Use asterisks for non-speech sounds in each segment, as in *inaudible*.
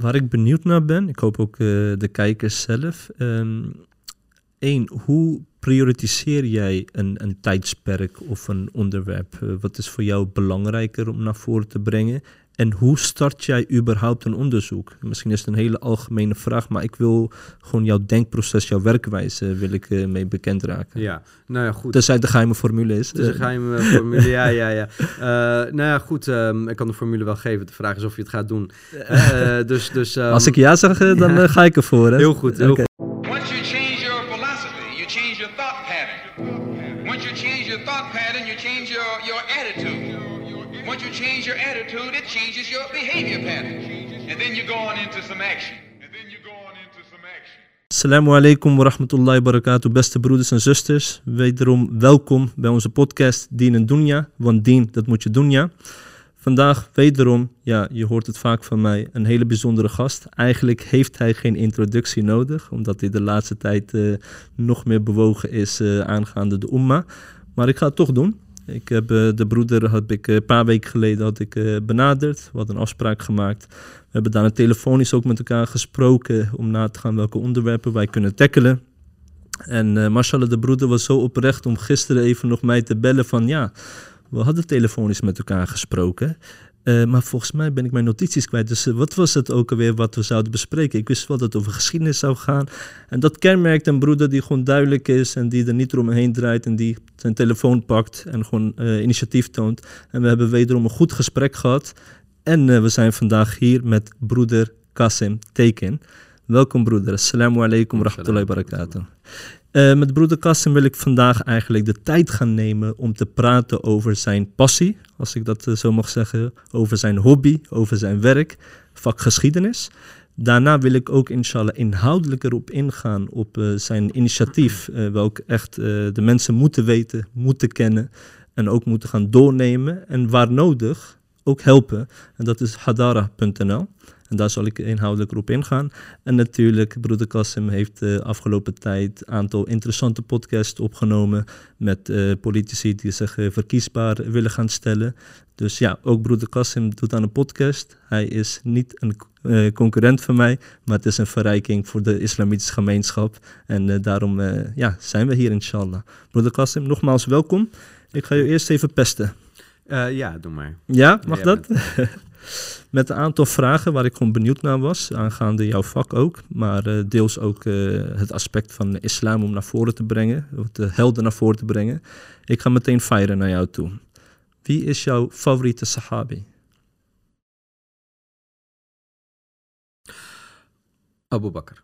waar ik benieuwd naar ben, ik hoop ook eh, de kijkers zelf. Eén, hoe prioritiseer jij een, een tijdsperk of een onderwerp? Eh, wat is voor jou belangrijker om naar voren te brengen? En hoe start jij überhaupt een onderzoek? Misschien is het een hele algemene vraag, maar ik wil gewoon jouw denkproces, jouw werkwijze wil ik uh, mee bekend raken. Ja, nou ja, goed. Tenzij de geheime formule is. Het is een geheime *laughs* formule, ja, ja, ja. Uh, nou ja, goed, um, ik kan de formule wel geven. De vraag is of je het gaat doen. Uh, *laughs* dus, dus, um, Als ik ja zeg, dan *laughs* ja. ga ik ervoor. Hè? Heel goed, heel okay. Your attitude, it changes your behavior pattern. And then you go on into some action. And then you go into some action. Assalamu alaikum wa rahmatullahi barakatuh, beste broeders en zusters. Wederom welkom bij onze podcast Dien en Dunja, want dien, dat moet je doen, ja. Vandaag wederom, ja, je hoort het vaak van mij, een hele bijzondere gast. Eigenlijk heeft hij geen introductie nodig, omdat hij de laatste tijd uh, nog meer bewogen is uh, aangaande de umma. Maar ik ga het toch doen. Ik heb uh, de broeder, had ik een paar weken geleden had ik, benaderd. We hadden een afspraak gemaakt. We hebben daarna telefonisch ook met elkaar gesproken om na te gaan welke onderwerpen wij kunnen tackelen. En uh, mashallah, de broeder was zo oprecht om gisteren even nog mij te bellen van ja, we hadden telefonisch met elkaar gesproken. Uh, maar volgens mij ben ik mijn notities kwijt. Dus uh, wat was het ook alweer wat we zouden bespreken? Ik wist wel dat het over geschiedenis zou gaan. En dat kenmerkt een broeder die gewoon duidelijk is en die er niet omheen draait en die zijn telefoon pakt en gewoon uh, initiatief toont. En we hebben wederom een goed gesprek gehad. En we zijn vandaag hier met broeder Kasim Teken. Welkom broeder. Assalamu alaikum wa rahmatullahi wa barakatuh. Uh, met broeder Kasim wil ik vandaag eigenlijk de tijd gaan nemen om te praten over zijn passie, als ik dat uh, zo mag zeggen, over zijn hobby, over zijn werk, vak geschiedenis. Daarna wil ik ook inshallah inhoudelijker op ingaan op uh, zijn initiatief, welk echt de mensen moeten weten, moeten kennen en ook moeten gaan doornemen en waar nodig ook helpen. En dat is hadara.nl. En daar zal ik inhoudelijk op ingaan. En natuurlijk, broeder Kassim heeft de afgelopen tijd een aantal interessante podcasts opgenomen met uh, politici die zich uh, verkiesbaar willen gaan stellen. Dus ja, ook broeder Kassim doet aan een podcast. Hij is niet een uh, concurrent van mij, maar het is een verrijking voor de islamitische gemeenschap. En daarom ja, zijn we hier, inshallah. Broeder Kassim, nogmaals welkom. Ik ga je eerst even pesten. ja, doe maar. Ja, mag ja, dat? Met een aantal vragen waar ik gewoon benieuwd naar was, aangaande jouw vak ook, maar uh, deels ook uh, het aspect van de islam om naar voren te brengen, de helden naar voren te brengen. Ik ga meteen feieren naar jou toe. Wie is jouw favoriete sahabi? Abu Bakr.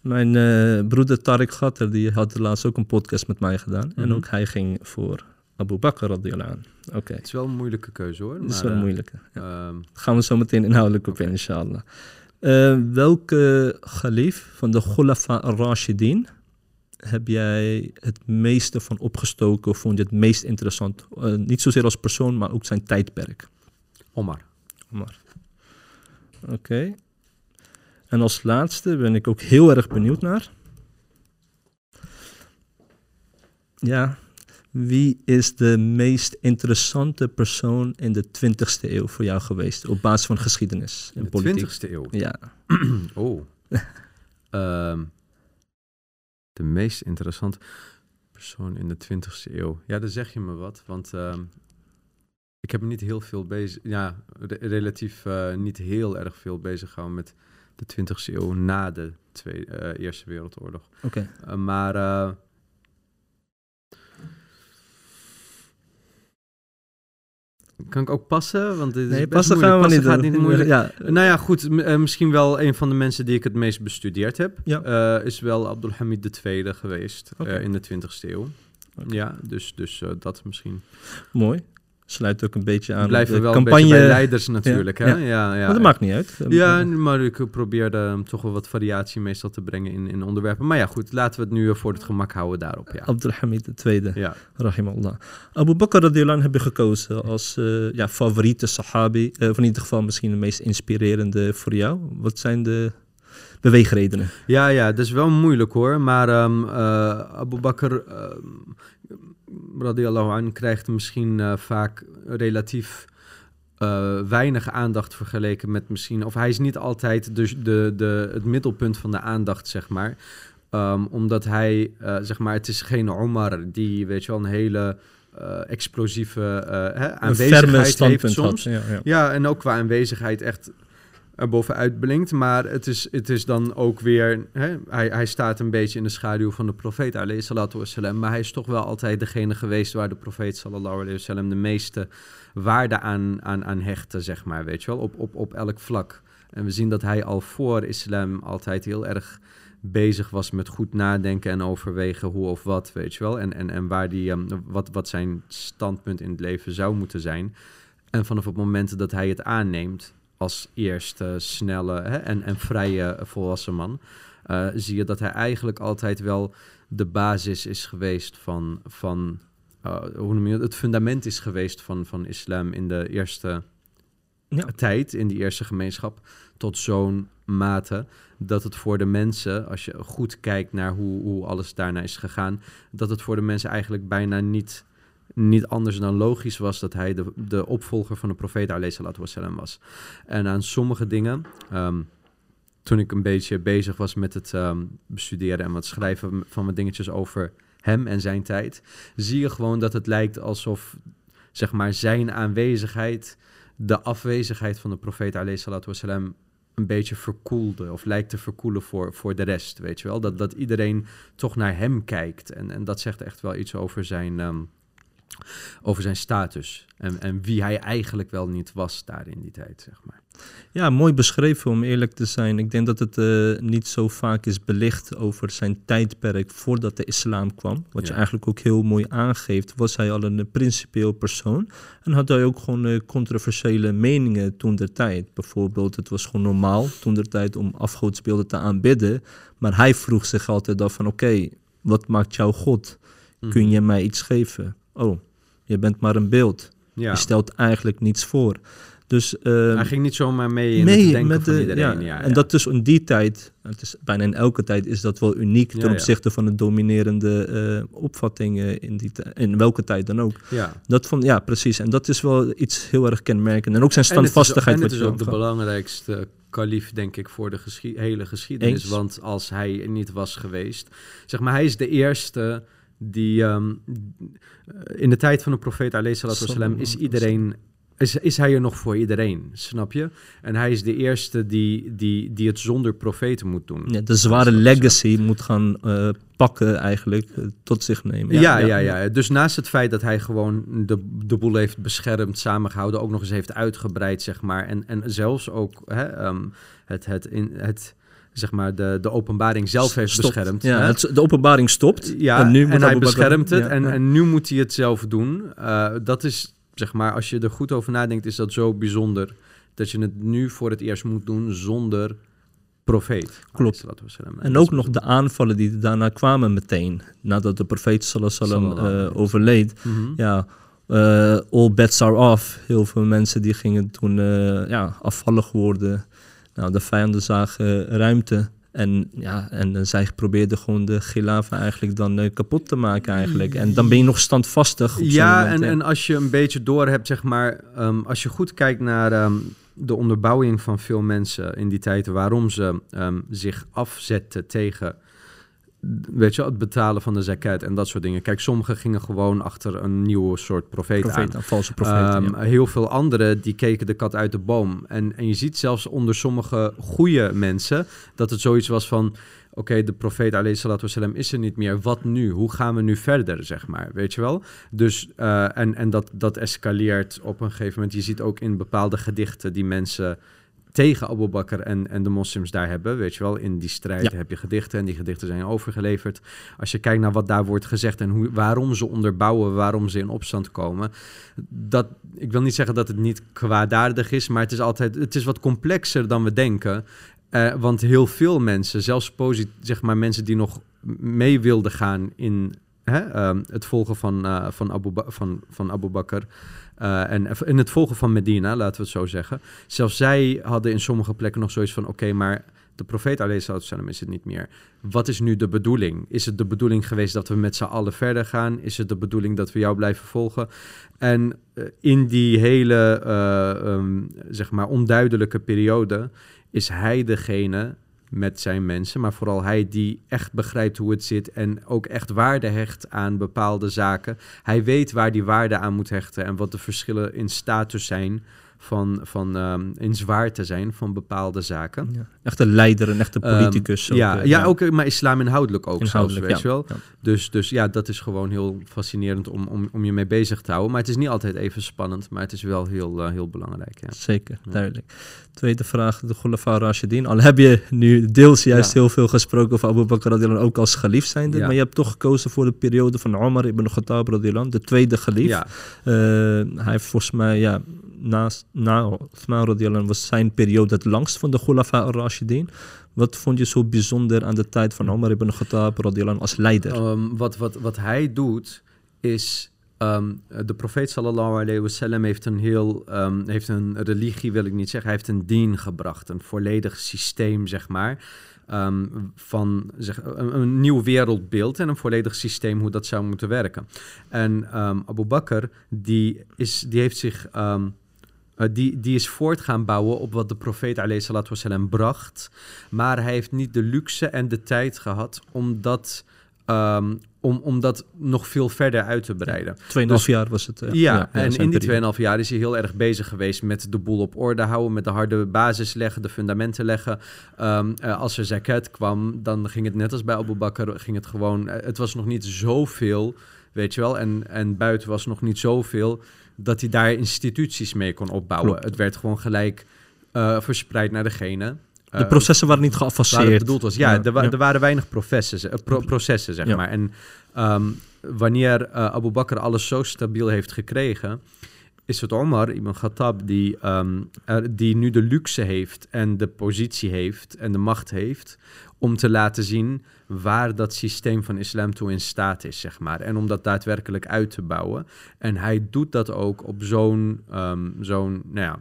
Mijn uh, broeder Tariq Gatter, die had laatst ook een podcast met mij gedaan. Mm -hmm. En ook hij ging voor Abu Bakr radiyallahu an. Oké. Okay. Het is wel een moeilijke keuze hoor. Het is wel een moeilijke. Ja. Um, Gaan we zo meteen inhoudelijk op okay. in, inshallah. Uh, welke galif van de Khulafa al-Rashidin heb jij het meeste van opgestoken of vond je het meest interessant? Uh, niet zozeer als persoon, maar ook zijn tijdperk. Omar. Omar. Oké. Okay. En als laatste ben ik ook heel erg benieuwd naar. Ja, wie is de meest interessante persoon in de 20ste eeuw voor jou geweest? Op basis van geschiedenis en de politiek. 20ste eeuw? Ja. *clears throat* oh. um, de meest interessante persoon in de 20ste eeuw. Ja, dan zeg je me wat. Want um, ik heb me niet heel veel bezig... Ja, re relatief uh, niet heel erg veel bezig gehouden met de 20ste eeuw na de Tweede, uh, Eerste Wereldoorlog. Oké. Okay. Uh, maar... Kan ik ook passen? Want dit is passen gaan we niet gaat niet moeilijk. *laughs* Ja. Nou ja, goed. Uh, misschien wel een van de mensen die ik het meest bestudeerd heb. Ja. Uh, is wel Abdulhamid II geweest okay. uh, in de 20ste eeuw. Okay. Ja, dus, dus dat misschien. Mooi. Sluit ook een beetje aan Blijven de wel campagne. Een bij leiders natuurlijk. Ja. Hè? Ja. Ja, ja, maar dat maakt niet uit. Ja, maar ik probeerde um, toch wel wat variatie meestal te brengen in, in onderwerpen. Maar ja, goed, laten we het nu voor het gemak houden daarop. Ja. Abdulhamid II, ja. rahimallah. Abu Bakr radiyallahu heb je gekozen als uh, ja, favoriete sahabi. Uh, van in ieder geval misschien de meest inspirerende voor jou. Wat zijn de beweegredenen? Ja, ja, dat is wel moeilijk hoor. Maar um, uh, Abu Bakr... radiallahu an krijgt misschien uh, vaak relatief eh, weinig aandacht vergeleken met misschien... Of hij is niet altijd de, de, de, het middelpunt van de aandacht, zeg maar. Ehm, omdat hij, eh, zeg maar, het is geen Omar die, weet je wel, een hele eh, explosieve eh, aanwezigheid heeft soms. had. Ja, ja. Ja, en ook qua aanwezigheid echt bovenuit blinkt. Maar het is, het is dan ook weer... Hè, hij, hij staat een beetje in de schaduw van de profeet, alayhi salatu. Maar hij is toch wel altijd degene geweest waar de profeet, sallallahu alayhi wasallam, de meeste waarde aan, aan, aan hechtte, zeg maar, weet je wel, op, op, op elk vlak. En we zien dat hij al voor islam altijd heel erg bezig was met goed nadenken en overwegen hoe of wat, weet je wel. En, en, en waar die, ehm, wat, wat zijn standpunt in het leven zou moeten zijn. En vanaf het moment dat hij het aanneemt als eerste snelle hè, en, en vrije volwassen man, eh, zie je dat hij eigenlijk altijd wel de basis is geweest van, van eh, hoe noem je het, het fundament is geweest van, van islam in de eerste Ja. tijd, in die eerste gemeenschap, tot zo'n mate dat het voor de mensen, als je goed kijkt naar hoe, hoe alles daarna is gegaan, dat het voor de mensen eigenlijk bijna niet, niet anders dan logisch was dat hij de, de opvolger van de profeet wassalam was. En aan sommige dingen, ehm, toen ik een beetje bezig was met het ehm, bestuderen en wat schrijven van wat dingetjes over hem en zijn tijd, zie je gewoon dat het lijkt alsof zeg maar zijn aanwezigheid de afwezigheid van de profeet een beetje verkoelde of lijkt te verkoelen voor, voor de rest, weet je wel. Dat, dat iedereen toch naar hem kijkt en, en dat zegt echt wel iets over zijn, ehm, over zijn status en, en wie hij eigenlijk wel niet was daar in die tijd, zeg maar. Ja, mooi beschreven om eerlijk te zijn. Ik denk dat het eh, niet zo vaak is belicht over zijn tijdperk voordat de islam kwam. Wat je eigenlijk ook heel mooi aangeeft, was hij al een principieel persoon. En had hij ook gewoon eh, controversiële meningen toen der tijd. Bijvoorbeeld, het was gewoon normaal toen der tijd om afgodsbeelden te aanbidden. Maar hij vroeg zich altijd af van, oké, wat maakt jouw God? Kun Mhm. je mij iets geven? Oh, je bent maar een beeld. Ja, Je stelt eigenlijk niets voor. Dus, ehm, hij ging niet zomaar mee in mee het denken met van de, iedereen. ja, Ja, en dat is in die tijd, het is bijna in elke tijd is dat wel uniek ten opzichte van de dominerende eh opvattingen in, die in welke tijd dan ook. ja. Dat van, ja, precies. En dat is wel iets heel erg kenmerkend. En ook zijn En het is- standvastigheid. En het is ook de belangrijkste kalif, denk ik, voor de hele geschiedenis. Eens. Want als hij niet was geweest... Zeg maar, hij is de eerste die... ehm, in de tijd van de profeet, wassalam, is iedereen... Is, is hij er nog voor iedereen, snap je? En hij is de eerste die, die, die het zonder profeten moet doen. Ja, de zware legacy moet gaan eh, pakken eigenlijk, eh, tot zich nemen. Ja, ja, ja, Dus naast het feit dat hij gewoon de, de boel heeft beschermd, samengehouden, ook nog eens heeft uitgebreid, zeg maar. En, en zelfs ook hè, ehm, het, het, in, het, zeg maar, de, de openbaring zelf heeft Stopt. beschermd. Ja, het, de openbaring stopt. Ja, en, nu en hij beschermt het ja, en, ja. en nu moet hij het zelf doen. Eh, dat is, zeg maar, als je er goed over nadenkt, is dat zo bijzonder dat je het nu voor het eerst moet doen zonder profeet. Klopt. En dat ook nog de aanvallen die daarna kwamen meteen. Nadat de profeet sallallahu alaihi overleed. Mhm. Ja, eh, all bets are off. Heel veel mensen die gingen toen ja, afvallig worden. Nou, de vijanden zagen ruimte. En, ja, en zij probeerden gewoon de gilafa eigenlijk dan eh, kapot te maken eigenlijk. En dan ben je nog standvastig. Ja, moment, en, en als je een beetje door hebt, zeg maar, ehm, als je goed kijkt naar ehm, de onderbouwing van veel mensen in die tijd, waarom ze ehm, zich afzetten tegen, weet je, het betalen van de zakat en dat soort dingen. Kijk, sommigen gingen gewoon achter een nieuwe soort profeet, profeet, aan. een valse profeet. Ehm, ja. Heel veel anderen die keken de kat uit de boom. En, en je ziet zelfs onder sommige goede mensen dat het zoiets was van... Oké, de profeet wassalam is er niet meer. Wat nu? Hoe gaan we nu verder, zeg maar? Weet je wel? Dus, eh, en, en dat, dat escaleert op een gegeven moment. Je ziet ook in bepaalde gedichten die mensen tegen Abu Bakr en, en de moslims daar hebben. Weet je wel, in die strijd Ja. heb je gedichten en die gedichten zijn overgeleverd. Als je kijkt naar wat daar wordt gezegd en hoe, waarom ze onderbouwen, waarom ze in opstand komen. Dat, ik wil niet zeggen dat het niet kwaadaardig is, maar het is altijd, het is wat complexer dan we denken. Eh, want heel veel mensen, zelfs posit- zeg maar mensen die nog mee wilden gaan in hè, ehm, het volgen van, eh, van, Abu Ba- van, van Abu Bakr. Eh, en in het volgen van Medina, laten we het zo zeggen. Zelfs zij hadden in sommige plekken nog zoiets van: oké, maar De profeet salam is het niet meer. Wat is nu de bedoeling? Is het de bedoeling geweest dat we met z'n allen verder gaan? Is het de bedoeling dat we jou blijven volgen? En eh, in die hele, eh, ehm, zeg maar, onduidelijke periode is hij degene met zijn mensen, maar vooral hij die echt begrijpt hoe het zit en ook echt waarde hecht aan bepaalde zaken. Hij weet waar die waarde aan moet hechten en wat de verschillen in status zijn van, van um, in zwaarte zijn van bepaalde zaken. Ja. Echt een leider, een echte politicus. Um, ja, ook, ja, ook, maar islam inhoudelijk ook Inhoudelijk, zelfs, weet ja. je wel. Dus, dus ja, dat is gewoon heel fascinerend om, om, om je mee bezig te houden. Maar het is niet altijd even spannend, maar het is wel heel, uh, heel belangrijk. Ja. Zeker, duidelijk. Tweede vraag, de Khulafa Rashidin. Al heb je nu deels juist heel veel gesproken over Abu Bakr radiallahu ook als gelief zijnde, maar je hebt toch gekozen voor de periode van Omar ibn Khattab radiallahu de tweede gelief. Ja, Eh, hij heeft volgens mij, ja, naast, na Uthman was zijn periode het langst van de Khulafa al-Rashidin. Wat vond je zo bijzonder aan de tijd van Omar ibn Khattab radiallahu als leider? Ehm, wat, wat, wat hij doet is. ehm, de profeet sallallahu alayhi wasallam heeft een heel ehm, heeft een religie wil ik niet zeggen, hij heeft een dien gebracht, een volledig systeem zeg maar van zeg, een, een nieuw wereldbeeld en een volledig systeem hoe dat zou moeten werken. En Abu Bakr die is die heeft zich eh, die, die is voort gaan bouwen op wat de profeet wasallam bracht. Maar hij heeft niet de luxe en de tijd gehad om dat, ehm, om, om dat nog veel verder uit te breiden. Tweeënhalf dus- jaar was het. eh, Ja, en in die periode. 2,5 jaar is hij heel erg bezig geweest met de boel op orde houden, met de harde basis leggen, de fundamenten leggen. Ehm, eh, als er zakat kwam, dan ging het net als bij Abu Bakr, ging het gewoon, het was nog niet zoveel, weet je wel, en, en buiten was nog niet zoveel dat hij daar instituties mee kon opbouwen. Klopt. Het werd gewoon gelijk eh, verspreid naar degene. De eh, processen waren niet het geavanceerd. bedoeld was. Ja, Ja, er, wa- ja. er waren weinig processen, eh, pro- processen zeg Ja. maar. En ehm, wanneer Abu Bakr alles zo stabiel heeft gekregen, is het Omar ibn Khattab die, ehm, er- die nu de luxe heeft en de positie heeft en de macht heeft om te laten zien waar dat systeem van islam toe in staat is, zeg maar. En om dat daadwerkelijk uit te bouwen. En hij doet dat ook op zo'n ehm, zo'n nou ja,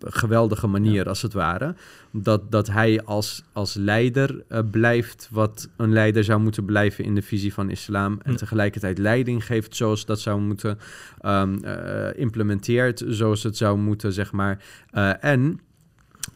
geweldige manier, als het ware. Dat, dat hij als, als leider eh, blijft wat een leider zou moeten blijven in de visie van islam. En Hm. tegelijkertijd leiding geeft zoals dat zou moeten, ehm, eh, implementeert zoals het zou moeten, zeg maar. Eh, en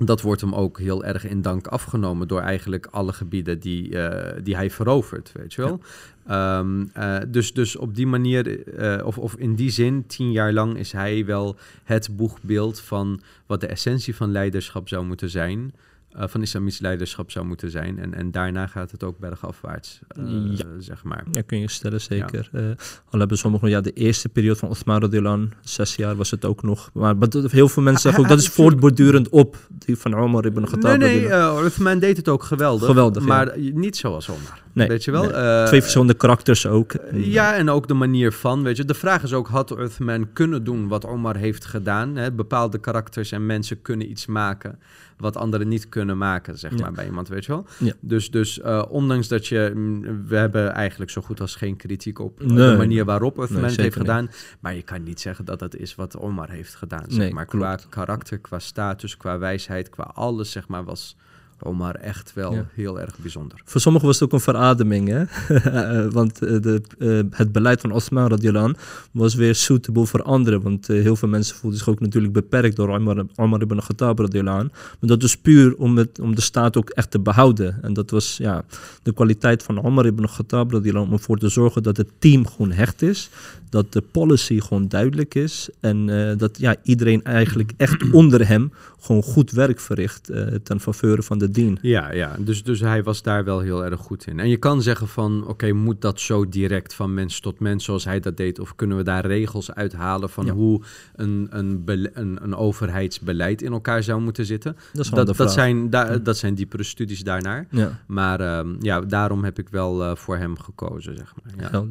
dat wordt hem ook heel erg in dank afgenomen door eigenlijk alle gebieden die, eh, die hij verovert, weet je wel. Ehm, eh, dus, dus op die manier, eh, of, of in die zin, tien jaar lang is hij wel het boegbeeld van wat de essentie van leiderschap zou moeten zijn. Eh, van islamitisch leiderschap zou moeten zijn. En, en daarna gaat het ook bergafwaarts, eh, Ja. zeg maar. Ja, kun je stellen, zeker. Eh, al hebben sommigen, ja, de eerste periode van Osman Radilan, zes jaar was het ook nog. Maar, heel veel mensen zeggen ook, dat is *laughs* voortbordurend op die van Omar ibn Khattab. Nee, nee, Uthman deed het ook geweldig. Geweldig, ja. Maar niet zoals Omar. Nee, weet je wel? nee. Eh, Twee verschillende karakters ook. Ja, en ook de manier van, weet je. De vraag is ook, had Uthman kunnen doen wat Omar heeft gedaan? Hè? Bepaalde karakters en mensen kunnen iets maken wat anderen niet kunnen maken, zeg Ja. maar, bij iemand, weet je wel? Ja. Dus, dus eh, ondanks dat je... mm, We hebben eigenlijk zo goed als geen kritiek op eh, Nee. de manier waarop het zeker heeft niet. gedaan. Maar je kan niet zeggen dat dat is wat Omar heeft gedaan, zeg Nee, maar. klopt. Qua karakter, qua status, qua wijsheid, qua alles, zeg maar, was Omar echt wel Ja. heel erg bijzonder. Voor sommigen was het ook een verademing, hè? *laughs* Eh, want eh, de, eh, het beleid van Osman Radiallahu was weer suitable voor anderen. Want heel veel mensen voelden zich ook natuurlijk beperkt door Omar, Omar ibn Khattab Radiallahu anh. Maar dat was puur om, het, om de staat ook echt te behouden. En dat was ja, de kwaliteit van Omar ibn Khattab Radiallahu anh, om ervoor te zorgen dat het team gewoon hecht is. Dat de policy gewoon duidelijk is. En dat ja, iedereen eigenlijk echt onder hem gewoon goed werk verricht ten faveur van de dien. Ja, ja. Dus, dus hij was daar wel heel erg goed in. En je kan zeggen van, oké, moet dat zo direct van mens tot mens zoals hij dat deed? Of kunnen we daar regels uithalen van Ja. hoe een, een, een, een overheidsbeleid in elkaar zou moeten zitten? Dat is Dat, dat, zijn, da- dat zijn diepere studies daarnaar. Ja. Maar ehm, ja, daarom heb ik wel eh, voor hem gekozen, zeg maar. Ja.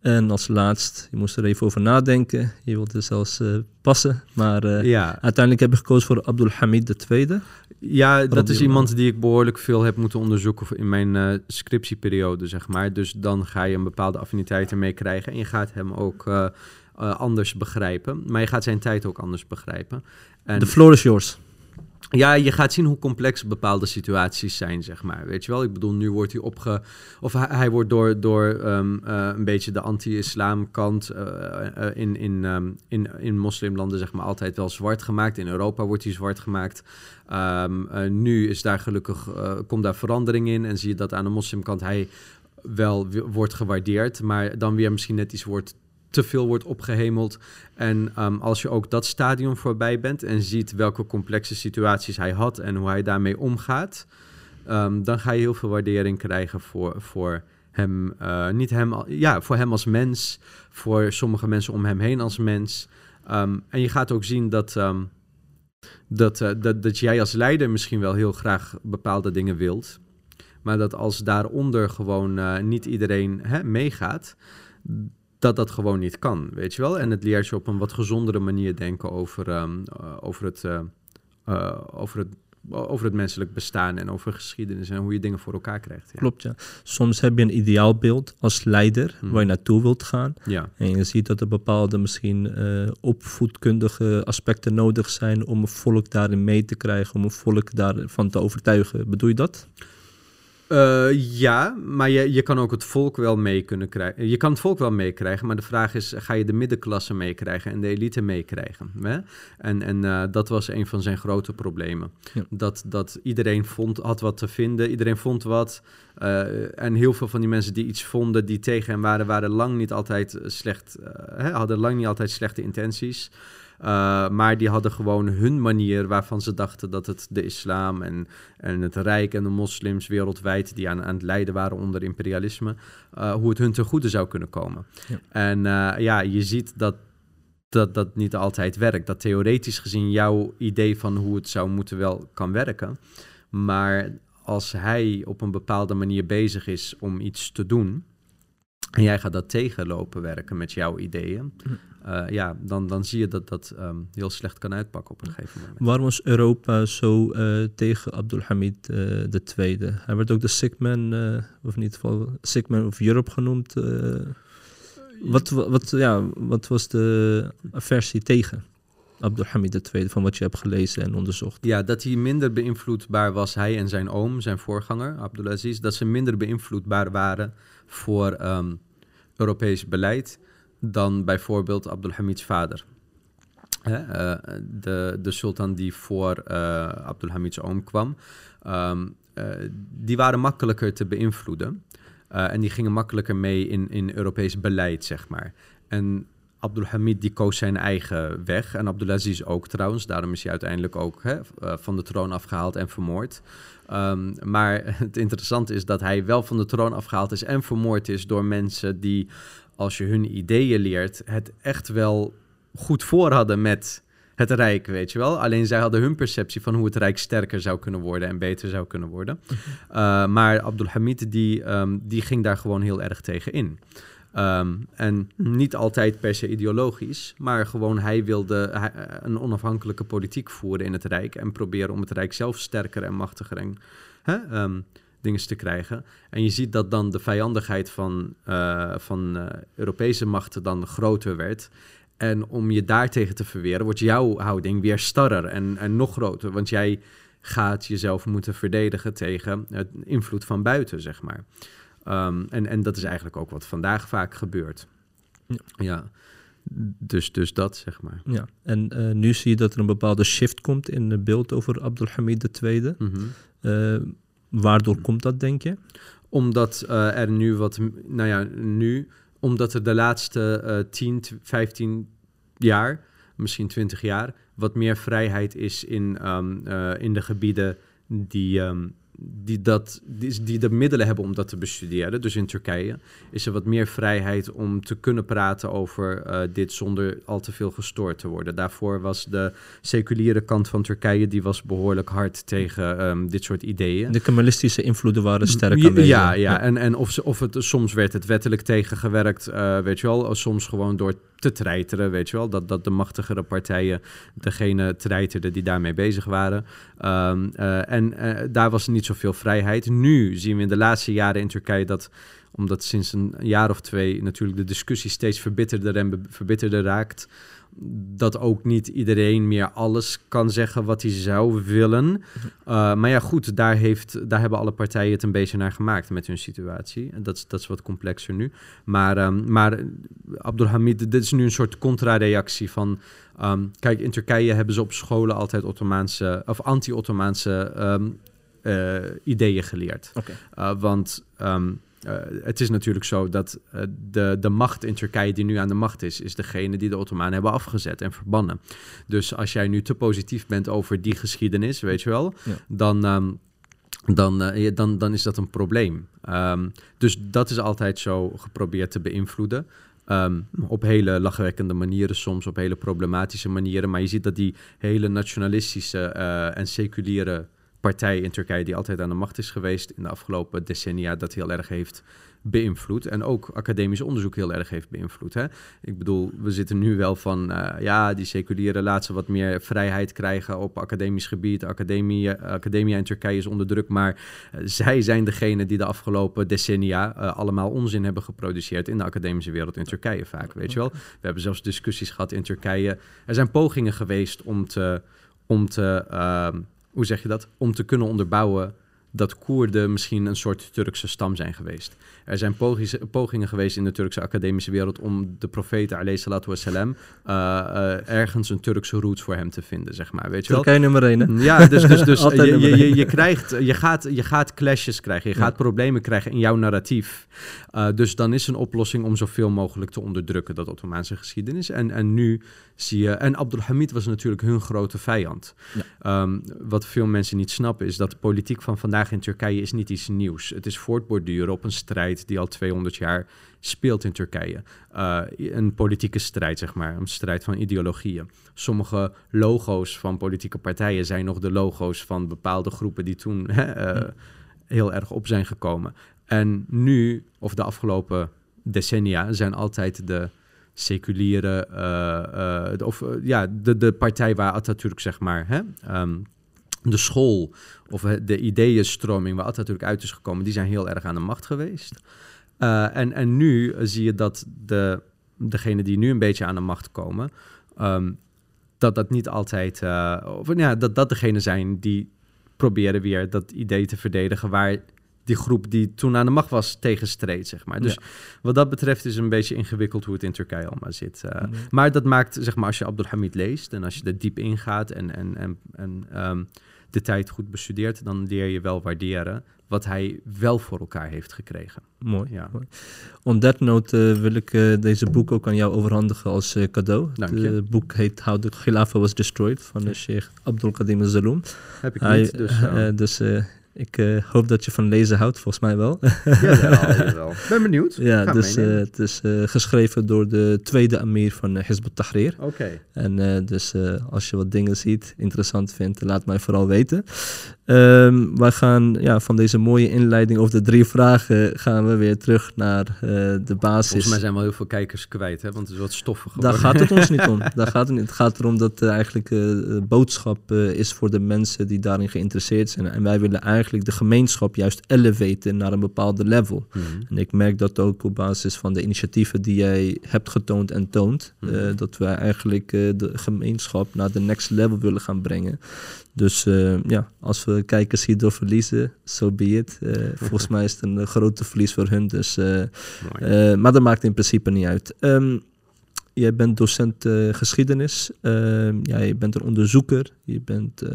En als laatst, je moest er even over nadenken. Je wilde zelfs eh, passen. Maar eh, Ja, uiteindelijk heb ik gekozen voor Abdul Hamid II. Ja, dat is iemand die ik behoorlijk veel heb moeten onderzoeken in mijn eh, scriptieperiode, zeg maar. Dus dan ga je een bepaalde affiniteit ermee krijgen en je gaat hem ook eh, eh, anders begrijpen. Maar je gaat zijn tijd ook anders begrijpen. En The floor is yours. Ja, je gaat zien hoe complex bepaalde situaties zijn, zeg maar. Weet je wel, ik bedoel, nu wordt hij opge... Of hij, wordt door, door ehm, eh, een beetje de anti-islam kant eh, eh, in, in, ehm, in, in moslimlanden, zeg maar, altijd wel zwart gemaakt. In Europa wordt hij zwart gemaakt. Ehm, eh, nu is daar gelukkig, komt daar verandering in en zie je dat aan de moslimkant hij wel wordt gewaardeerd, maar dan weer misschien net iets wordt te veel wordt opgehemeld. En ehm, als je ook dat stadium voorbij bent en ziet welke complexe situaties hij had en hoe hij daarmee omgaat, ehm, dan ga je heel veel waardering krijgen voor, voor hem, eh, niet hem, ja, voor hem als mens, voor sommige mensen om hem heen als mens. Ehm, en je gaat ook zien dat, dat, eh, dat, dat jij als leider misschien wel heel graag bepaalde dingen wilt. Maar dat als daaronder gewoon eh, niet iedereen meegaat, dat dat gewoon niet kan, weet je wel. En het leert je op een wat gezondere manier denken over, ehm, eh, over, het, eh, eh, over, het, over het menselijk bestaan en over geschiedenis en hoe je dingen voor elkaar krijgt. Ja. Klopt, ja. Soms heb je een ideaalbeeld als leider Mhm. waar je naartoe wilt gaan. Ja. En je ziet dat er bepaalde misschien opvoedkundige aspecten nodig zijn om een volk daarin mee te krijgen, om een volk daarvan te overtuigen. Bedoel je dat? Eh, ja, maar je, je kan ook het volk wel mee kunnen krijgen. Je kan het volk wel meekrijgen, maar de vraag is: ga je de middenklasse meekrijgen en de elite meekrijgen? En, en eh, dat was een van zijn grote problemen. Ja. Dat, dat iedereen vond, had wat te vinden, iedereen vond wat. eh, en heel veel van die mensen die iets vonden, die tegen hem waren, waren lang niet altijd slecht, hè, hadden lang niet altijd slechte intenties. Uh, maar die hadden gewoon hun manier waarvan ze dachten dat het de islam en, en het rijk en de moslims wereldwijd die aan, aan het lijden waren onder imperialisme, uh, hoe het hun ten goede zou kunnen komen. Ja. En uh, ja, je ziet dat, dat dat niet altijd werkt. Dat theoretisch gezien jouw idee van hoe het zou moeten wel kan werken. Maar als hij op een bepaalde manier bezig is om iets te doen. En jij gaat dat tegenlopen werken met jouw ideeën. Uh, ja, dan, dan zie je dat dat um, heel slecht kan uitpakken op een gegeven moment. Waarom was Europa zo uh, tegen Abdulhamid II? Hij werd ook de sick man, of in ieder geval sick man of Europe genoemd. wat, wat, ja, wat was de aversie tegen? Abdulhamid II, van wat je hebt gelezen en onderzocht. Ja, dat hij minder beïnvloedbaar was, hij en zijn oom, zijn voorganger, Abdulaziz, dat ze minder beïnvloedbaar waren voor um, Europees beleid dan bijvoorbeeld Abdulhamids vader. Uh, de, de sultan die voor uh, Abdulhamids oom kwam, um, uh, die waren makkelijker te beïnvloeden. en die gingen makkelijker mee in, in Europees beleid, zeg maar. En Abdulhamid die koos zijn eigen weg. En Abdulaziz ook trouwens. Daarom is hij uiteindelijk ook hè, van de troon afgehaald en vermoord. Um, maar *laughs* het interessante is dat hij wel van de troon afgehaald is en vermoord is door mensen die, als je hun ideeën leert, het echt wel goed voor hadden met het Rijk, weet je wel. Alleen zij hadden hun perceptie van hoe het Rijk sterker zou kunnen worden en beter zou kunnen worden. Uh, maar Abdulhamid die, um, die ging daar gewoon heel erg tegen in. Um, en niet altijd per se ideologisch, maar gewoon hij wilde hij, een onafhankelijke politiek voeren in het Rijk en proberen om het Rijk zelf sterker en machtiger en hè, um, dingen te krijgen. En je ziet dat dan de vijandigheid van, uh, van uh, Europese machten dan groter werd. En om je daartegen te verweren, wordt jouw houding weer starrer en, en nog groter. Want jij gaat jezelf moeten verdedigen tegen het invloed van buiten, zeg maar. Um, en, en dat is eigenlijk ook wat vandaag vaak gebeurt. Ja. ja. Dus, dus dat, zeg maar. Ja, en uh, nu zie je dat er een bepaalde shift komt in het beeld over Abdulhamid II. Mm -hmm. uh, waardoor komt dat, denk je? Omdat uh, er nu wat, nou ja, nu, omdat er de laatste 10, 15 jaar, misschien 20 jaar, wat meer vrijheid is in, um, in de gebieden die. Um, die, dat, die, die de middelen hebben om dat te bestuderen. Dus in Turkije is er wat meer vrijheid om te kunnen praten over uh, dit zonder al te veel gestoord te worden. Daarvoor was de seculiere kant van Turkije die was behoorlijk hard tegen um, dit soort ideeën. De kemalistische invloeden waren sterk ja, aanwezig. Ja, ja. en, en of, ze, of het, soms werd het wettelijk tegengewerkt, uh, weet je wel. Soms gewoon door te treiteren, weet je wel. Dat, dat de machtigere partijen degene treiterden die daarmee bezig waren. Um, uh, en daar was niet zoveel vrijheid. Nu zien we in de laatste jaren in Turkije dat omdat sinds een jaar of twee natuurlijk de discussie steeds verbitterder en verbitterder raakt. Dat ook niet iedereen meer alles kan zeggen wat hij zou willen. Uh, maar ja, goed, daar, heeft, daar hebben alle partijen het een beetje naar gemaakt met hun situatie. En dat, is- dat is wat complexer nu. Maar, ehm, maar Abdulhamid, dit is nu een soort contra-reactie van... ehm, kijk, in Turkije hebben ze op scholen altijd Ottomaanse... of anti-Ottomaanse ehm, eh, ideeën geleerd. Uh, want het is natuurlijk zo dat uh, de, de macht in Turkije die nu aan de macht is, is degene die de Ottomanen hebben afgezet en verbannen. Dus als jij nu te positief bent over die geschiedenis, weet je wel, Ja. dan, um, dan, uh, dan, dan is dat een probleem. Um, dus dat is altijd zo geprobeerd te beïnvloeden. Um, op hele lachwekkende manieren, soms op hele problematische manieren. Maar je ziet dat die hele nationalistische uh, en seculiere partij in Turkije die altijd aan de macht is geweest in de afgelopen decennia, dat heel erg heeft beïnvloed. En ook academisch onderzoek heel erg heeft beïnvloed. Hè? Ik bedoel, we zitten nu wel van, uh, ja, die seculiere laat ze wat meer vrijheid krijgen op academisch gebied. Academie, academia in Turkije is onder druk, maar uh, zij zijn degene die de afgelopen decennia uh, allemaal onzin hebben geproduceerd in de academische wereld in Turkije vaak, weet je wel. We hebben zelfs discussies gehad in Turkije. Er zijn pogingen geweest om te... Om te hoe zeg je dat? Om te kunnen onderbouwen dat Koerden misschien een soort Turkse stam zijn geweest. Er zijn pogingen geweest in de Turkse academische wereld om de profeet wassalam, uh, uh, ergens een Turkse roots voor hem te vinden, zeg maar. Weet je wel? Turkije nummer één? Ja, dus, dus, dus *laughs* je, je, je, je, krijgt, je, gaat, je gaat clashes krijgen, je gaat ja. problemen krijgen in jouw narratief. Uh, dus dan is een oplossing om zoveel mogelijk te onderdrukken, dat Ottomaanse geschiedenis. En, en nu zie je... En Abdulhamid was natuurlijk hun grote vijand. Ja. Um, wat veel mensen niet snappen is dat de politiek van vandaag in Turkije is niet iets nieuws. Het is voortborduren op een strijd die al 200 jaar speelt in Turkije. Uh, een politieke strijd, zeg maar. Een strijd van ideologieën. Sommige logo's van politieke partijen zijn nog de logo's van bepaalde groepen die toen hè, uh, heel erg op zijn gekomen. En nu, of de afgelopen decennia, zijn altijd de seculiere, uh, de, of ja, de, de partij waar Atatürk, zeg maar, hè, um, de school of de ideeënstroming waar Atatürk uit is gekomen, die zijn heel erg aan de macht geweest. En, en nu zie je dat de, degenen die nu een beetje aan de macht komen, um, dat dat niet altijd, of ja, dat dat degenen zijn die proberen weer dat idee te verdedigen waar die groep die toen aan de macht was tegenstreed, zeg maar. Dus ja. wat dat betreft is het een beetje ingewikkeld hoe het in Turkije allemaal zit. Uh, mm -hmm. Maar dat maakt, zeg maar, als je Abdulhamid leest en als je er diep ingaat en, en, en, en um, de tijd goed bestudeert, dan leer je wel waarderen wat hij wel voor elkaar heeft gekregen. Mooi. Ja. mooi. On that note uh, wil ik uh, deze boek ook aan jou overhandigen als uh, cadeau. Het boek heet How the Khilafah Was Destroyed van de Sheikh Abdul Qadim al-Zaloom. Heb ik hij, niet, dus... dus ik uh, hoop dat je van lezen houdt, volgens mij wel. *laughs* ja, wel. *laughs* Ben benieuwd. Ja, dus uh, het is uh, geschreven door de tweede amir van Hizb ut-Tahrir. Oké. Okay. En dus als je wat dingen ziet, interessant vindt, laat mij vooral weten. Um, wij gaan ja, van deze mooie inleiding over de drie vragen gaan we weer terug naar de basis. Volgens mij zijn wel heel veel kijkers kwijt, hè? want het is wat stoffig geworden. Daar gaat het ons niet om. *laughs* Daar gaat het, niet. het gaat erom dat eigenlijk de boodschap is voor de mensen die daarin geïnteresseerd zijn. En wij willen eigenlijk eigenlijk de gemeenschap juist elevaten naar een bepaalde level. Mhm. En ik merk dat ook op basis van de initiatieven die jij hebt getoond en toont, Mhm. uh, dat wij eigenlijk uh, de gemeenschap naar de next level willen gaan brengen. Dus uh, ja, als we kijkers hierdoor verliezen, so be it. *laughs* volgens mij is het een grote verlies voor hun. Dus, maar dat maakt in principe niet uit. Um, Jij bent docent uh, geschiedenis, uh, ja, je bent een onderzoeker, je bent uh,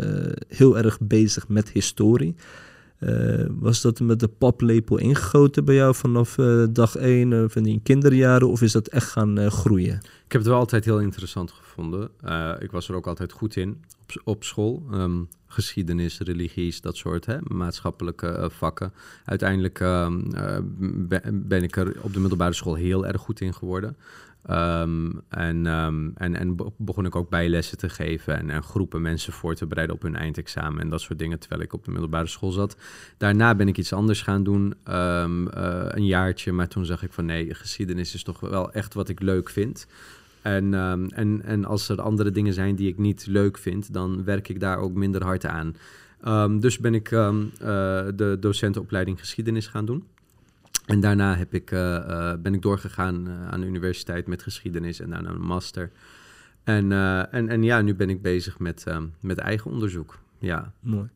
heel erg bezig met historie. Eh, was dat met de paplepel ingegoten bij jou vanaf dag één van die kinderjaren of is dat echt gaan groeien? Ik heb het wel altijd heel interessant gevonden. ik was er ook altijd goed in op, op school. Um, geschiedenis, religies, dat soort hè, maatschappelijke vakken. Uiteindelijk um, ben ik er op de middelbare school heel erg goed in geworden. Um, en, um, en, en begon ik ook bijlessen te geven en, en, groepen mensen voor te bereiden op hun eindexamen en dat soort dingen terwijl ik op de middelbare school zat. Daarna ben ik iets anders gaan doen, um, uh, een jaartje, maar toen zag ik van nee, geschiedenis is toch wel echt wat ik leuk vind. En, en, en als er andere dingen zijn die ik niet leuk vind, dan werk ik daar ook minder hard aan. Ehm, dus ben ik ehm, eh, de docentenopleiding geschiedenis gaan doen. En daarna heb ik, eh, eh, ben ik doorgegaan eh, aan de universiteit met geschiedenis en daarna een master. En, en, en ja, nu ben ik bezig met, ehm, met eigen onderzoek. Ja, Mooi.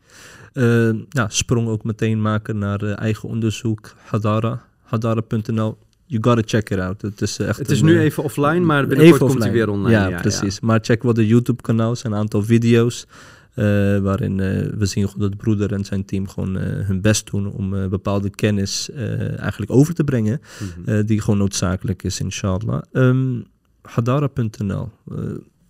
Ja, sprong ook meteen maken naar eigen onderzoek, Hadara, hadara.nl. You gotta check it out. Het is, echt het is een, nu even offline, maar binnenkort komt hij weer online. Ja, precies. Maar check wel de YouTube-kanaal, er zijn een aantal video's. Eh, waarin eh, we zien dat de broeder en zijn team gewoon eh, hun best doen om bepaalde kennis eigenlijk over te brengen. Mhm. die gewoon noodzakelijk is, inshallah. Ehm Hadara.nl.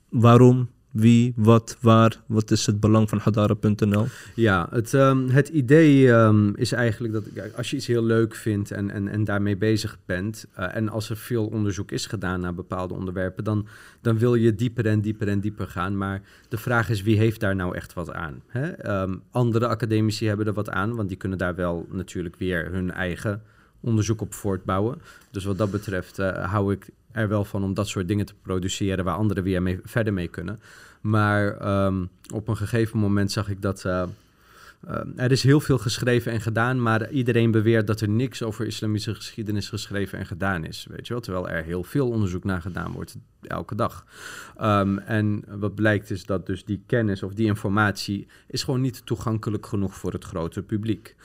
waarom, wie, wat, waar? Wat is het belang van Hadara.nl? Ja, het, ehm, het idee ehm, is eigenlijk dat als je iets heel leuk vindt en, en, en daarmee bezig bent, eh, en als er veel onderzoek is gedaan naar bepaalde onderwerpen, dan, dan wil je dieper en dieper en dieper gaan. Maar de vraag is, wie heeft daar nou echt wat aan? Hè? Ehm, andere academici hebben er wat aan, want die kunnen daar wel natuurlijk weer hun eigen onderzoek op voortbouwen. Dus wat dat betreft eh, hou ik er wel van om dat soort dingen te produceren waar anderen weer mee, verder mee kunnen. Maar ehm, op een gegeven moment zag ik dat. eh, eh, er is heel veel geschreven en gedaan, maar iedereen beweert dat er niks over islamitische geschiedenis geschreven en gedaan is. Weet je wel? Terwijl er heel veel onderzoek naar gedaan wordt, elke dag. Ehm, en wat blijkt is dat dus die kennis of die informatie is gewoon niet toegankelijk genoeg voor het grote publiek.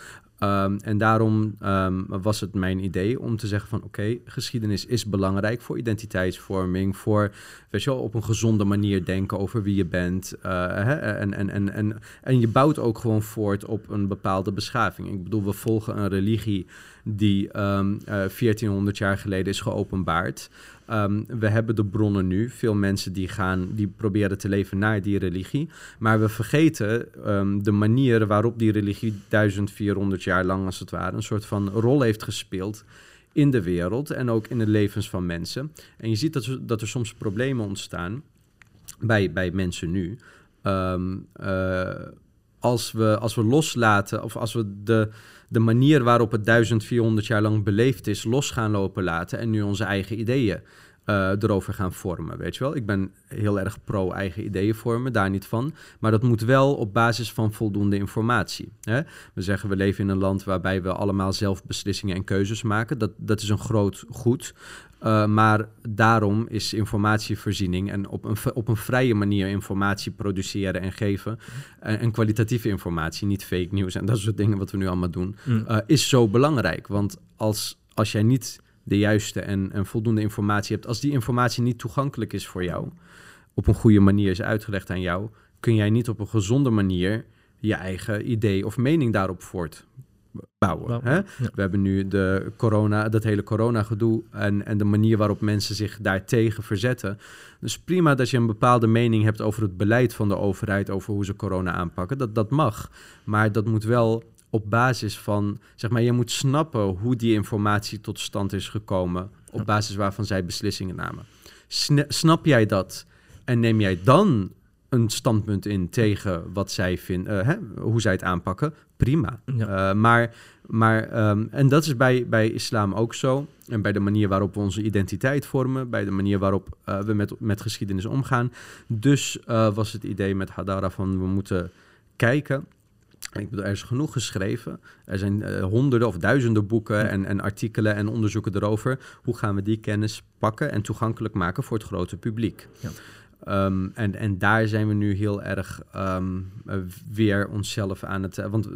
Ehm, en daarom ehm, was het mijn idee om te zeggen van oké, geschiedenis is belangrijk voor identiteitsvorming, voor weet op een gezonde manier denken over wie je bent. eh, hè, en, en, en, en, je bouwt ook gewoon voort op een bepaalde beschaving. Ik bedoel, we volgen een religie die ehm, eh, 1400 jaar geleden is geopenbaard. Ehm, we hebben de bronnen nu. Veel mensen die gaan, die proberen te leven naar die religie. Maar we vergeten ehm, de manier waarop die religie 1400 jaar lang, als het ware, een soort van rol heeft gespeeld in de wereld en ook in de levens van mensen. En je ziet dat, dat er soms problemen ontstaan bij, bij mensen nu. Ehm, eh, als, we, als we loslaten, of als we de, de manier waarop het 1400 jaar lang beleefd is, los gaan lopen laten en nu onze eigen ideeën eh, erover gaan vormen. Weet je wel, ik ben heel erg pro eigen ideeën vormen, daar niet van. Maar dat moet wel op basis van voldoende informatie. Hè? We zeggen we leven in een land waarbij we allemaal zelf beslissingen en keuzes maken. Dat, dat is een groot goed. Uh, maar daarom is informatievoorziening en op een, op een vrije manier informatie produceren en geven. En, en kwalitatieve informatie, niet fake nieuws en dat soort dingen wat we nu allemaal doen, Mm. uh, is zo belangrijk. Want als, als jij niet de juiste en, en voldoende informatie hebt, als die informatie niet toegankelijk is voor jou, op een goede manier is uitgelegd aan jou, kun jij niet op een gezonde manier je eigen idee of mening daarop voortbouwen. Bouwen, Hè? ja. We hebben nu de corona, dat hele corona-gedoe en, en de manier waarop mensen zich daartegen verzetten. Dus prima dat je een bepaalde mening hebt over het beleid van de overheid, over hoe ze corona aanpakken. Dat, dat mag. Maar dat moet wel op basis van, zeg maar, je moet snappen hoe die informatie tot stand is gekomen, op basis waarvan zij beslissingen namen. Sna- snap jij dat en neem jij dan een standpunt in tegen wat zij vinden, hè, hoe zij het aanpakken? Prima. Ja. Uh, maar, maar ehm, en dat is bij, bij islam ook zo. En bij de manier waarop we onze identiteit vormen, bij de manier waarop uh, we met, met geschiedenis omgaan. Dus was het idee met Hadara van we moeten kijken. En ik bedoel, er is genoeg geschreven. Er zijn honderden of duizenden boeken en, en artikelen en onderzoeken erover. Hoe gaan we die kennis pakken en toegankelijk maken voor het grote publiek? Ja. Um, en, en daar zijn we nu heel erg um, uh, weer onszelf aan het... Uh, want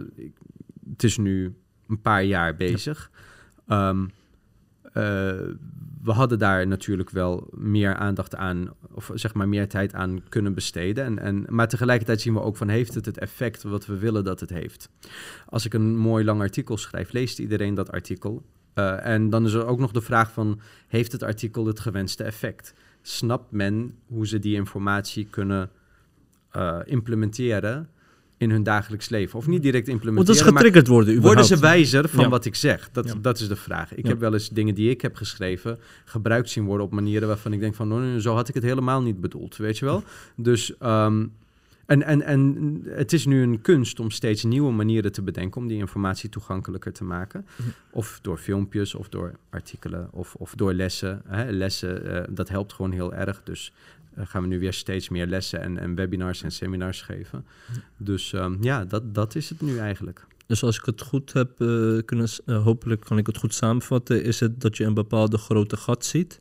het is nu een paar jaar bezig. Ja. Um, we hadden daar natuurlijk wel meer aandacht aan... of zeg maar meer tijd aan kunnen besteden. En, en, maar tegelijkertijd zien we ook van... heeft het het effect wat we willen dat het heeft? Als ik een mooi lang artikel schrijf... leest iedereen dat artikel... Uh, en dan is er ook nog de vraag van... heeft het artikel het gewenste effect? Snapt men hoe ze die informatie kunnen uh, implementeren in hun dagelijks leven. Of niet direct implementeren. Moet dus getriggerd worden überhaupt. Worden ze wijzer van ja. wat ik zeg? Dat, ja. dat is de vraag. Ik ja. heb wel eens dingen die ik heb geschreven... gebruikt zien worden op manieren waarvan ik denk van... Oh, zo had ik het helemaal niet bedoeld, weet je wel? Dus... Um, en, en, en het is nu een kunst om steeds nieuwe manieren te bedenken om die informatie toegankelijker te maken. Mhm. Of door filmpjes, of door artikelen, of, of door lessen. Hè. Lessen, uh, dat helpt gewoon heel erg. Dus eh, gaan we nu weer steeds meer lessen en, en webinars en seminars geven. Dus ehm, ja, dat, dat is het nu eigenlijk. Dus als ik het goed heb eh, kunnen, eh, hopelijk kan ik het goed samenvatten, is het dat je een bepaalde grote gat ziet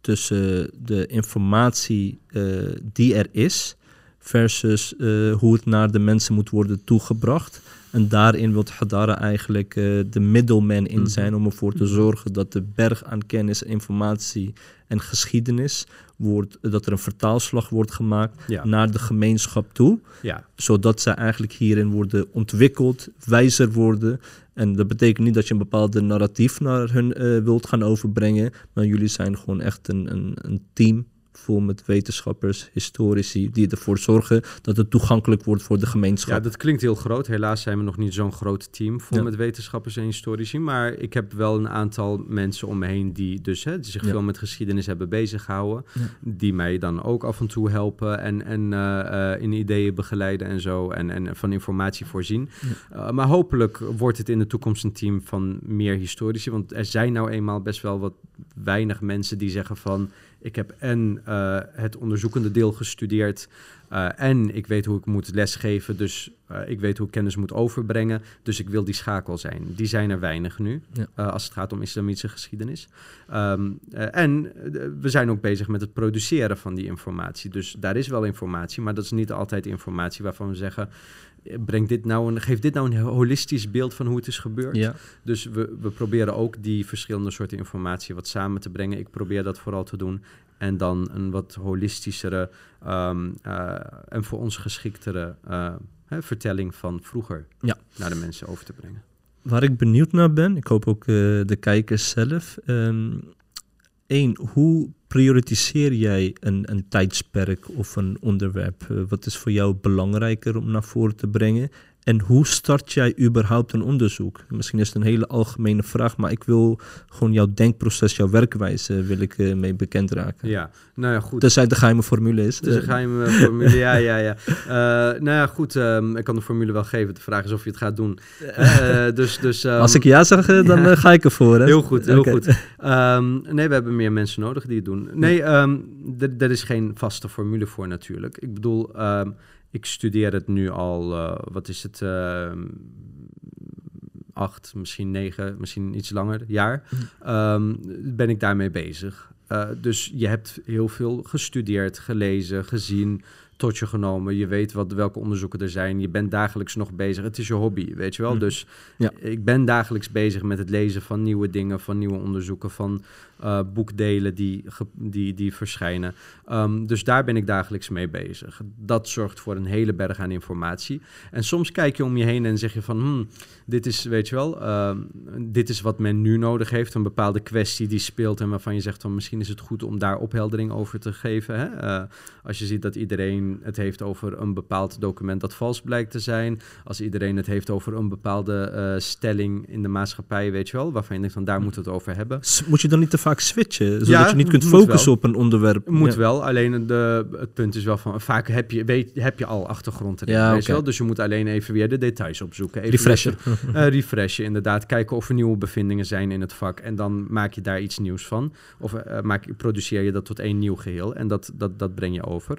tussen de informatie eh, die er is versus eh, hoe het naar de mensen moet worden toegebracht. En daarin wil Hadara eigenlijk eh, de middleman in Mhm. zijn om ervoor te zorgen dat de berg aan kennis, informatie en geschiedenis wordt, dat er een vertaalslag wordt gemaakt Ja, naar de gemeenschap toe ja. zodat zij eigenlijk hierin worden ontwikkeld, wijzer worden. En dat betekent niet dat je een bepaalde narratief naar hun eh, wilt gaan overbrengen, maar jullie zijn gewoon echt een, een, een team vol met wetenschappers, historici, die ervoor zorgen dat het toegankelijk wordt voor de Ja, gemeenschap. dat klinkt heel groot. Helaas zijn we nog niet zo'n groot team vol Ja. met wetenschappers en historici. Maar ik heb wel een aantal mensen om me heen die dus hè, die zich Ja. veel met geschiedenis hebben bezig gehouden. Ja. Die mij dan ook af en toe helpen en, en eh, eh, in ideeën begeleiden en zo. En, en van informatie voorzien. Eh, maar hopelijk wordt het in de toekomst een team van meer historici. Want er zijn nou eenmaal best wel wat weinig mensen die zeggen van... Ik heb en eh, het onderzoekende deel gestudeerd... eh, en ik weet hoe ik moet lesgeven, dus eh, ik weet hoe ik kennis moet overbrengen. Dus ik wil die schakel zijn. Die zijn er weinig nu, Ja. als het gaat om islamitische geschiedenis. Ehm, eh, en we zijn ook bezig met het produceren van die informatie. Dus daar is wel informatie, maar dat is niet altijd informatie waarvan we zeggen... eh, Breng dit nou een, geef dit nou een holistisch beeld van hoe het is gebeurd. Ja, Dus we, we proberen ook die verschillende soorten informatie wat samen te brengen. Ik probeer dat vooral te doen. En dan een wat holistischere ehm, eh, en voor ons geschiktere eh, hè, vertelling van vroeger Ja. naar de mensen over te brengen. waar ik benieuwd naar ben, ik hoop ook eh, de kijkers zelf. Eén, hoe prioritiseer jij een, een tijdsperk of een onderwerp? Eh, wat is voor jou belangrijker om naar voren te brengen? En hoe start jij überhaupt een onderzoek? Misschien is het een hele algemene vraag, maar ik wil gewoon jouw denkproces, jouw werkwijze, wil ik eh, mee bekend raken. Ja, nou ja, goed. Tenzij de geheime formule is. Het is een Eh, geheime *laughs* formule, ja, ja, ja. Eh, nou ja, goed, ehm, ik kan de formule wel geven. De vraag is of je het gaat doen. Dus, dus, ehm, Als ik ja zeg, dan ja. ga ik ervoor. Hè? Heel goed, heel goed. Ehm, nee, we hebben meer mensen nodig die het doen. Nee, er is geen vaste formule voor natuurlijk. Ik bedoel, ik studeer het nu al, eh, wat is het, ehm, acht, misschien negen, misschien iets langer, jaar, ehm, ben ik daarmee bezig. Eh, dus je hebt heel veel gestudeerd, gelezen, gezien, tot je genomen. Je weet wat, welke onderzoeken er zijn. Je bent dagelijks nog bezig. Het is je hobby, weet je wel. Mhm. Dus Ja. ik ben dagelijks bezig met het lezen van nieuwe dingen, van nieuwe onderzoeken, van eh, boekdelen die, die, die verschijnen. Ehm, dus daar ben ik dagelijks mee bezig. Dat zorgt voor een hele berg aan informatie. En soms kijk je om je heen en zeg je van, hmm, dit is, weet je wel, ehm, dit is wat men nu nodig heeft. Een bepaalde kwestie die speelt en waarvan je zegt van, misschien is het goed om daar opheldering over te geven. Hè? Eh, als je ziet dat iedereen het heeft over een bepaald document dat vals blijkt te zijn. Als iedereen het heeft over een bepaalde eh, stelling in de maatschappij, weet je wel, waarvan je denkt van, daar moeten we het over hebben. Moet je dan niet te vaak switchen, zodat Ja, je niet kunt focussen op een onderwerp? Moet Ja. wel, alleen de, het punt is wel van vaak heb je, weet, heb je al achtergrond erin. Ja, weet je wel? Dus je moet alleen even weer de details opzoeken. Even Refreshen. eh *laughs* refreshen, inderdaad. Kijken of er nieuwe bevindingen zijn in het vak. En dan maak je daar iets nieuws van. Of eh, maak, produceer je dat tot één nieuw geheel. En dat, dat, dat breng je over.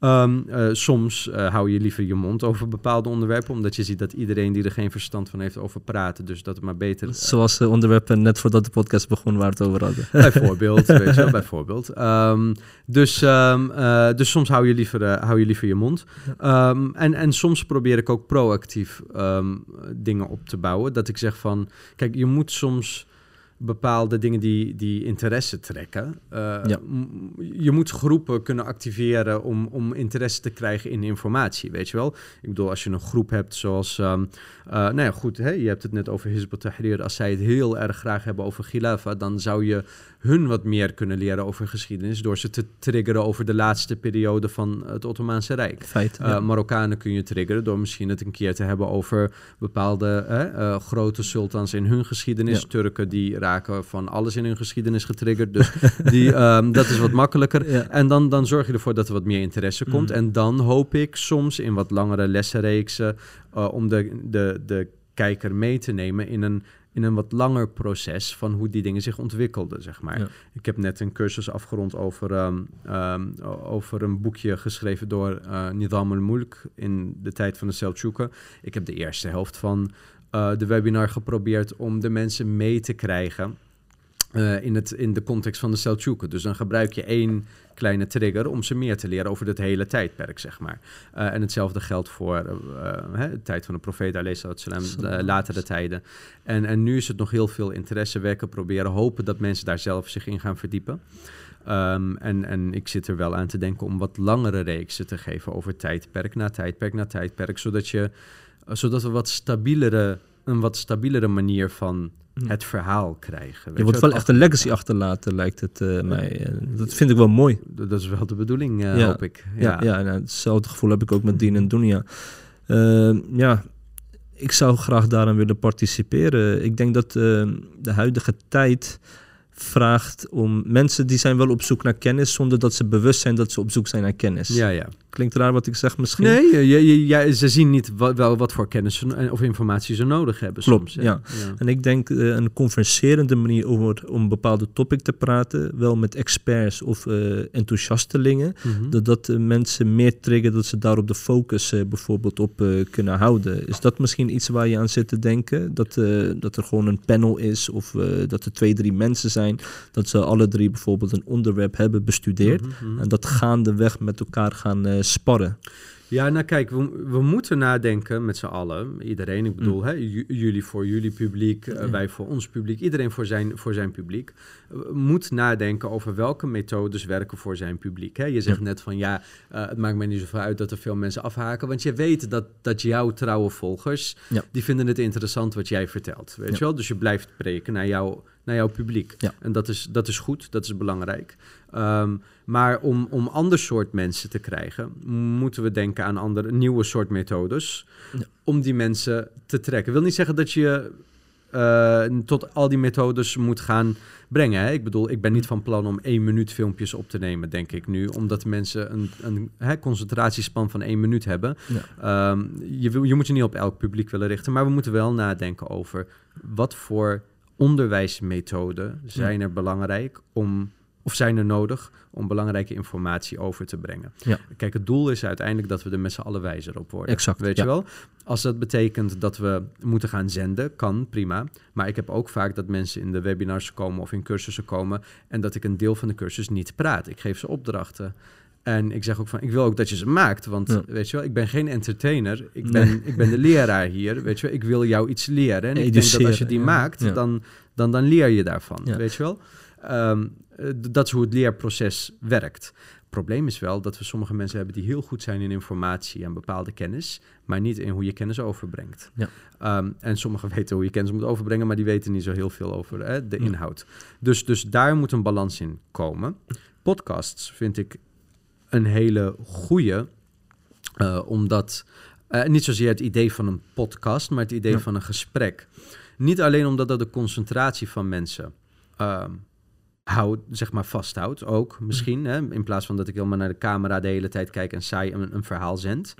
Ehm, eh, soms eh, hou je liever je mond over bepaalde onderwerpen, omdat je ziet dat iedereen die er geen verstand van heeft over praten, dus dat het maar beter eh, Zoals de onderwerpen net voordat de podcast begon waar we het over hadden. *laughs* Bijvoorbeeld, *laughs* weet je wel, bijvoorbeeld. Ehm, dus, ehm, eh, dus soms hou je liever, hou je, liever je mond. En, en soms probeer ik ook proactief dingen op te bouwen. Dat ik zeg van, kijk, je moet soms bepaalde dingen die, die interesse trekken. Eh, Ja. Je moet groepen kunnen activeren om, om interesse te krijgen in informatie, weet je wel. Ik bedoel, als je een groep hebt zoals... ehm eh, nou ja, goed, hè, je hebt het net over Hizb ut-Tahrir. Als zij het heel erg graag hebben over Khilafa... dan zou je hun wat meer kunnen leren over geschiedenis... door ze te triggeren over de laatste periode van het Ottomaanse Rijk. Feit. Eh. Marokkanen kun je triggeren door misschien het een keer te hebben over bepaalde eh, grote sultans in hun geschiedenis. Ja. Turken die raken van alles in hun geschiedenis getriggerd. Dus die, *laughs* ehm, dat is wat makkelijker. Ja. En dan, dan zorg je ervoor dat er wat meer interesse komt. Mhm. En dan hoop ik soms in wat langere lessenreeksen eh, om de, de, de kijker mee te nemen in een in een wat langer proces van hoe die dingen zich ontwikkelden, zeg maar. Ja. Ik heb net een cursus afgerond over, ehm, ehm, over een boekje geschreven door eh Nidam al-Mulk in de tijd van de Seldsjuken. Ik heb de eerste helft van eh, de webinar geprobeerd om de mensen mee te krijgen eh, in, het, in de context van de Seldsjuken. Dus dan gebruik je één kleine trigger om ze meer te leren over het hele tijdperk, zeg maar. Eh, en hetzelfde geldt voor eh, de tijd van de profeet, wassalam, de latere tijden. En, en nu is het nog heel veel interesse wekken, proberen, hopen dat mensen daar zelf zich in gaan verdiepen. Ehm, en, en ik zit er wel aan te denken om wat langere reeksen te geven over tijdperk na tijdperk na tijdperk, zodat, je, zodat we wat stabielere, een wat stabielere manier van. Het verhaal krijgen. Je wordt wel echt een legacy achterlaten, lijkt het eh, mij. Dat vind ik wel mooi. Dat is wel de bedoeling, eh, Ja. hoop ik. Ja, ja. nou, hetzelfde gevoel heb ik ook met Dien en Dunia. Eh, ja, ik zou graag daaraan willen participeren. Ik denk dat eh, de huidige tijd vraagt om mensen die zijn wel op zoek naar kennis zonder dat ze bewust zijn dat ze op zoek zijn naar kennis. ja, ja. Klinkt raar wat ik zeg misschien. Nee, je, je, je- ze zien niet wat, wel wat voor kennis of informatie ze nodig hebben Klopt, soms. ja. En ik denk eh, een converserende manier over, om een bepaalde topic te praten, wel met experts of eh enthousiastelingen, Mhm. dat dat eh, mensen meer triggert dat ze daarop de focus eh, bijvoorbeeld op eh, kunnen houden. Is dat misschien iets waar je aan zit te denken? Dat, eh, dat er gewoon een panel is of eh, dat er twee, drie mensen zijn, dat ze alle drie bijvoorbeeld een onderwerp hebben bestudeerd Mhm, mhm. en dat gaandeweg met elkaar gaan eh, sparren. Ja, nou kijk, we, we moeten nadenken met z'n allen. Iedereen, ik bedoel, hè, j- jullie voor jullie publiek, eh, Mm. Ja. wij voor ons publiek. Iedereen voor zijn, voor zijn publiek. eh, moet nadenken over welke methodes werken voor zijn publiek. Hè. Je zegt Ja. net van, ja, eh, het maakt mij niet zoveel uit dat er veel mensen afhaken. Want je weet dat, dat jouw trouwe volgers, Ja. die vinden het interessant wat jij vertelt. Weet je wel? Dus je blijft preken naar, jou, naar jouw publiek. Ja. En dat is, dat is goed, dat is belangrijk. Ehm, maar om, om ander soort mensen te krijgen, moeten we denken aan andere, nieuwe soort methodes. Ja. Om die mensen te trekken. wil niet zeggen dat je eh, tot al die methodes moet gaan brengen. Hè? Ik bedoel, ik ben niet van plan om één minuut filmpjes op te nemen, denk ik nu. Omdat mensen een, een hè, concentratiespan van één minuut hebben. Ja. Ehm, je, wil, je moet je niet op elk publiek willen richten. Maar we moeten wel nadenken over wat voor onderwijsmethoden zijn er belangrijk om, of zijn er nodig om belangrijke informatie over te brengen. Ja. Kijk, het doel is uiteindelijk dat we er met z'n allen wijzer op worden. Exact, Weet ja. je wel? Als dat betekent dat we moeten gaan zenden, kan prima. Maar ik heb ook vaak dat mensen in de webinars komen of in cursussen komen en dat ik een deel van de cursus niet praat. Ik geef ze opdrachten. En ik zeg ook van, ik wil ook dat je ze maakt. Want Ja. weet je wel, ik ben geen entertainer. Ik Nee. ben, ik ben de *laughs* leraar hier. Weet je wel, ik wil jou iets leren. En ik denk dat als je Educeren, die ja. maakt, Ja. dan, dan, dan leer je daarvan. Weet je wel? Ehm, eh, dat is hoe het leerproces werkt. Het probleem is wel dat we sommige mensen hebben die heel goed zijn in informatie en bepaalde kennis, maar niet in hoe je kennis overbrengt. Ja. Ehm, en sommigen *laughs* weten hoe je kennis moet overbrengen, maar die weten niet zo heel veel over hè, de inhoud. Dus, dus daar moet een balans in komen. Podcasts vind ik een hele goede, eh, omdat eh, niet zozeer het idee van een podcast, maar het idee Ja. van een gesprek. Niet alleen omdat dat de concentratie van mensen ehm, houdt, zeg maar vasthoudt, ook misschien. Hè, in plaats van dat ik helemaal naar de camera de hele tijd kijk en saai een, een verhaal zend.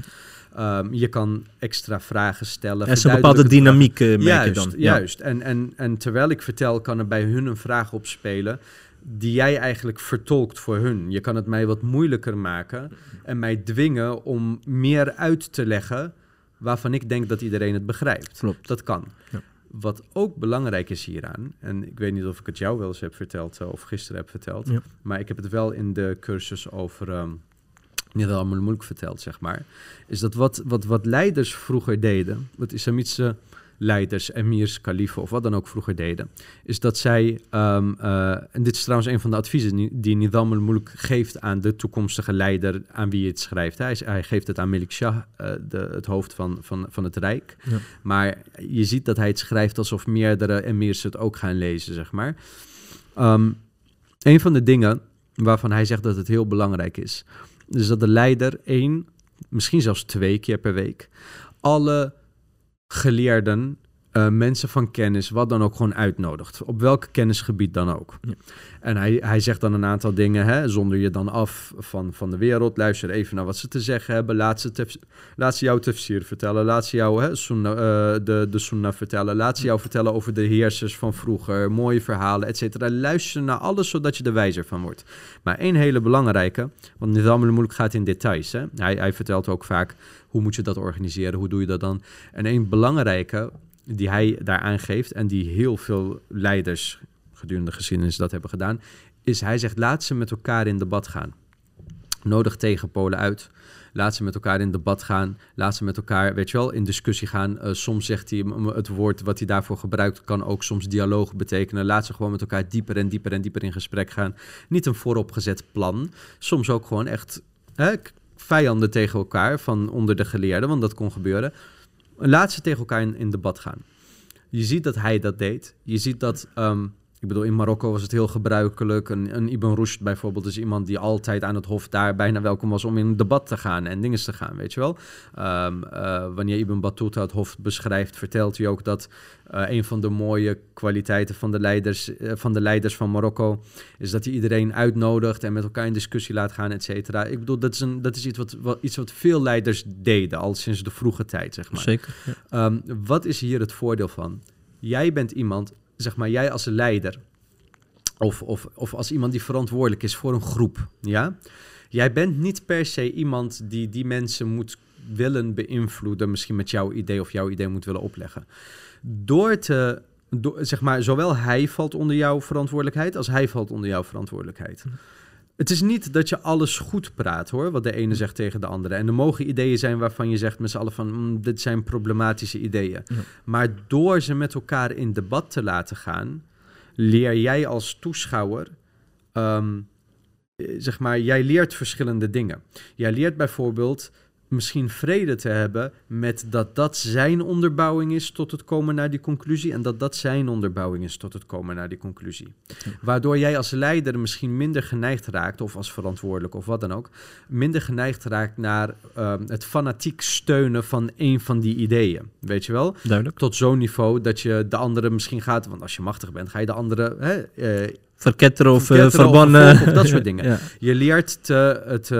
Ehm, je kan extra vragen stellen. Er is een bepaalde dynamiek, eh, merk Juist, je dan. Ja. juist. En, en, en terwijl ik vertel, kan er bij hun een vraag opspelen die jij eigenlijk vertolkt voor hun. Je kan het mij wat moeilijker maken en mij dwingen om meer uit te leggen waarvan ik denk dat iedereen het begrijpt. Klopt. Dat kan. Ja. Wat ook belangrijk is hieraan, en ik weet niet of ik het jou wel eens heb verteld eh, of gisteren heb verteld, Ja. maar ik heb het wel in de cursus over ehm Nidal verteld, zeg maar, is dat wat, wat, wat leiders vroeger deden, wat islamitische leiders, emirs, kalifen of wat dan ook vroeger deden, is dat zij, ehm, eh, en dit is trouwens een van de adviezen die- Nidam al-Mulk geeft aan de toekomstige leider aan wie je het schrijft. Hij, geeft het aan Melik Shah, eh, de, het hoofd van, van, van het Rijk. Ja. Maar je ziet dat hij het schrijft alsof meerdere emirs het ook gaan lezen, zeg maar. Ehm, een van de dingen waarvan hij zegt dat het heel belangrijk is, is dat de leider één, misschien zelfs twee keer per week, alle geleerden eh, mensen van kennis, wat dan ook, gewoon uitnodigt. Op welk kennisgebied dan ook. Ja. En hij, hij zegt dan een aantal dingen, hè, zonder je dan af van, van de wereld. Luister even naar wat ze te zeggen hebben. Laat ze, tef, laat ze jou tafsir vertellen. Laat ze jou hè, eh, de, de sunnah vertellen. Laat ze jou vertellen over de heersers van vroeger. Mooie verhalen, et cetera. Luister naar alles, zodat je er wijzer van wordt. Maar één hele belangrijke, want Nizam al-Mulk gaat in details. Hè. Hij, hij vertelt ook vaak, hoe moet je dat organiseren? Hoe doe je dat dan? En één belangrijke die hij daar aangeeft en die heel veel leiders gedurende de geschiedenis dat hebben gedaan, is hij zegt laat ze met elkaar in debat gaan. Nodig tegenpolen uit. Laat ze met elkaar in debat gaan. Laat ze met elkaar, weet je wel, in discussie gaan. Uh, soms zegt hij het woord wat hij daarvoor gebruikt, kan ook soms dialoog betekenen. Laat ze gewoon met elkaar dieper en dieper en dieper in gesprek gaan. Niet een vooropgezet plan. Soms ook gewoon echt hè, vijanden tegen elkaar van onder de geleerden, want dat kon gebeuren. Laat ze tegen elkaar in, debat gaan. Je ziet dat hij dat deed. Je ziet dat, um, ik bedoel, in Marokko was het heel gebruikelijk. Een, een Ibn Rushd bijvoorbeeld is iemand die altijd aan het hof daar bijna welkom was om in debat te gaan en dingen te gaan, weet je wel. Um, uh, wanneer Ibn Battuta het hof beschrijft, vertelt hij ook dat uh, een van de mooie kwaliteiten van de, leiders, uh, van de leiders van Marokko is dat hij iedereen uitnodigt en met elkaar in discussie laat gaan, et cetera. Ik bedoel, dat is, een, dat is iets, wat, wat, iets wat veel leiders deden, al sinds de vroege tijd, zeg maar. Zeker. Ja. Um, wat is hier het voordeel van? Jij bent iemand, zeg maar, jij als leider, of, of, of als iemand die verantwoordelijk is voor een groep, ja? Jij bent niet per se iemand die die mensen moet willen beïnvloeden, misschien met jouw idee of jouw idee moet willen opleggen. Door te, door, zeg maar, zowel hij valt onder jouw verantwoordelijkheid als hij valt onder jouw verantwoordelijkheid. Het is niet dat je alles goed praat hoor, wat de ene zegt tegen de andere. En er mogen ideeën zijn waarvan je zegt met z'n allen van mm, dit zijn problematische ideeën. Ja. Maar door ze met elkaar in debat te laten gaan, leer jij als toeschouwer, um, zeg maar, jij leert verschillende dingen. Jij leert bijvoorbeeld misschien vrede te hebben met dat dat zijn onderbouwing is tot het komen naar die conclusie en dat dat zijn onderbouwing is tot het komen naar die conclusie. Waardoor jij als leider misschien minder geneigd raakt, of als verantwoordelijk of wat dan ook, minder geneigd raakt naar uh, het fanatiek steunen van een van die ideeën. Weet je wel? Duidelijk. Tot zo'n niveau dat je de andere misschien gaat, want als je machtig bent, ga je de andere... Hè, uh, Verketteren of verbannen. Of, of dat soort *laughs* dingen. ja. Je leert te, het...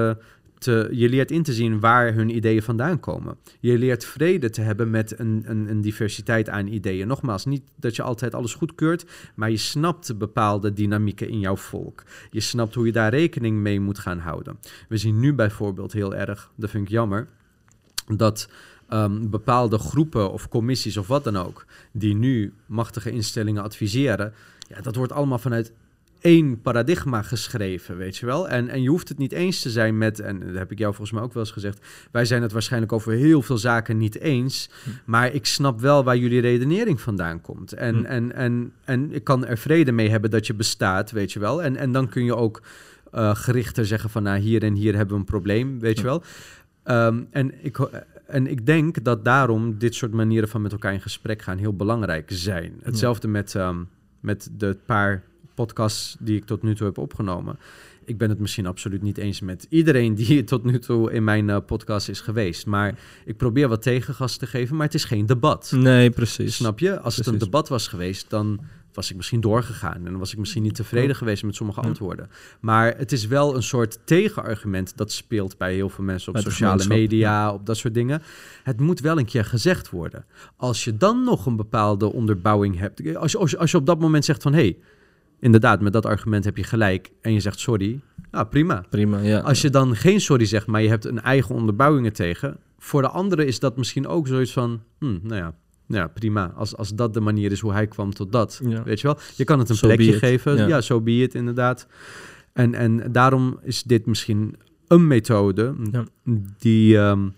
Je leert in te zien waar hun ideeën vandaan komen. Je leert vrede te hebben met een, een, een, diversiteit aan ideeën. Nogmaals, niet dat je altijd alles goedkeurt, maar je snapt bepaalde dynamieken in jouw volk. Je snapt hoe je daar rekening mee moet gaan houden. We zien nu bijvoorbeeld heel erg, dat vind ik jammer, dat um, bepaalde groepen of commissies of wat dan ook, die nu machtige instellingen adviseren, ja, dat wordt allemaal vanuit één paradigma geschreven, weet je wel. En, en je hoeft het niet eens te zijn met, en dat heb ik jou volgens mij ook wel eens gezegd, wij zijn het waarschijnlijk over heel veel zaken niet eens, hm. maar ik snap wel waar jullie redenering vandaan komt. En, hm. en, en, en ik kan er vrede mee hebben dat je bestaat, weet je wel. En, en dan kun je ook uh, gerichter zeggen van, nou, hier en hier hebben we een probleem, weet hm. je wel. Um, en ik... En ik denk dat daarom dit soort manieren van met elkaar in gesprek gaan heel belangrijk zijn. Hetzelfde met, um, met de paar podcasts die ik tot nu toe heb opgenomen. Ik ben het misschien absoluut niet eens met iedereen die *laughs* tot nu toe in mijn uh, podcast is geweest. Maar ik probeer wat tegengas te geven, maar het is geen debat. Nee, precies. Snap je? Als precies. het een debat was geweest, dan was ik misschien doorgegaan. En dan was ik misschien niet tevreden geweest met sommige antwoorden. Maar het is wel een soort tegenargument dat speelt bij heel veel mensen op sociale media, op dat soort dingen. Het moet wel een keer gezegd worden. Als je dan nog een bepaalde onderbouwing hebt, als je, als je, als je op dat moment zegt van hé, hey, inderdaad, met dat argument heb je gelijk. En je zegt sorry. Nou, prima. Prima, ja. Als je dan geen sorry zegt, maar je hebt een eigen onderbouwingen tegen. Voor de anderen is dat misschien ook zoiets van, hmm, nou ja, ja, prima. Als, als dat de manier is hoe hij kwam tot dat. Ja. Weet je wel? Je kan het een so plekje geven. Ja, zo so be it, inderdaad. En, en daarom is dit misschien een methode ja. die, um,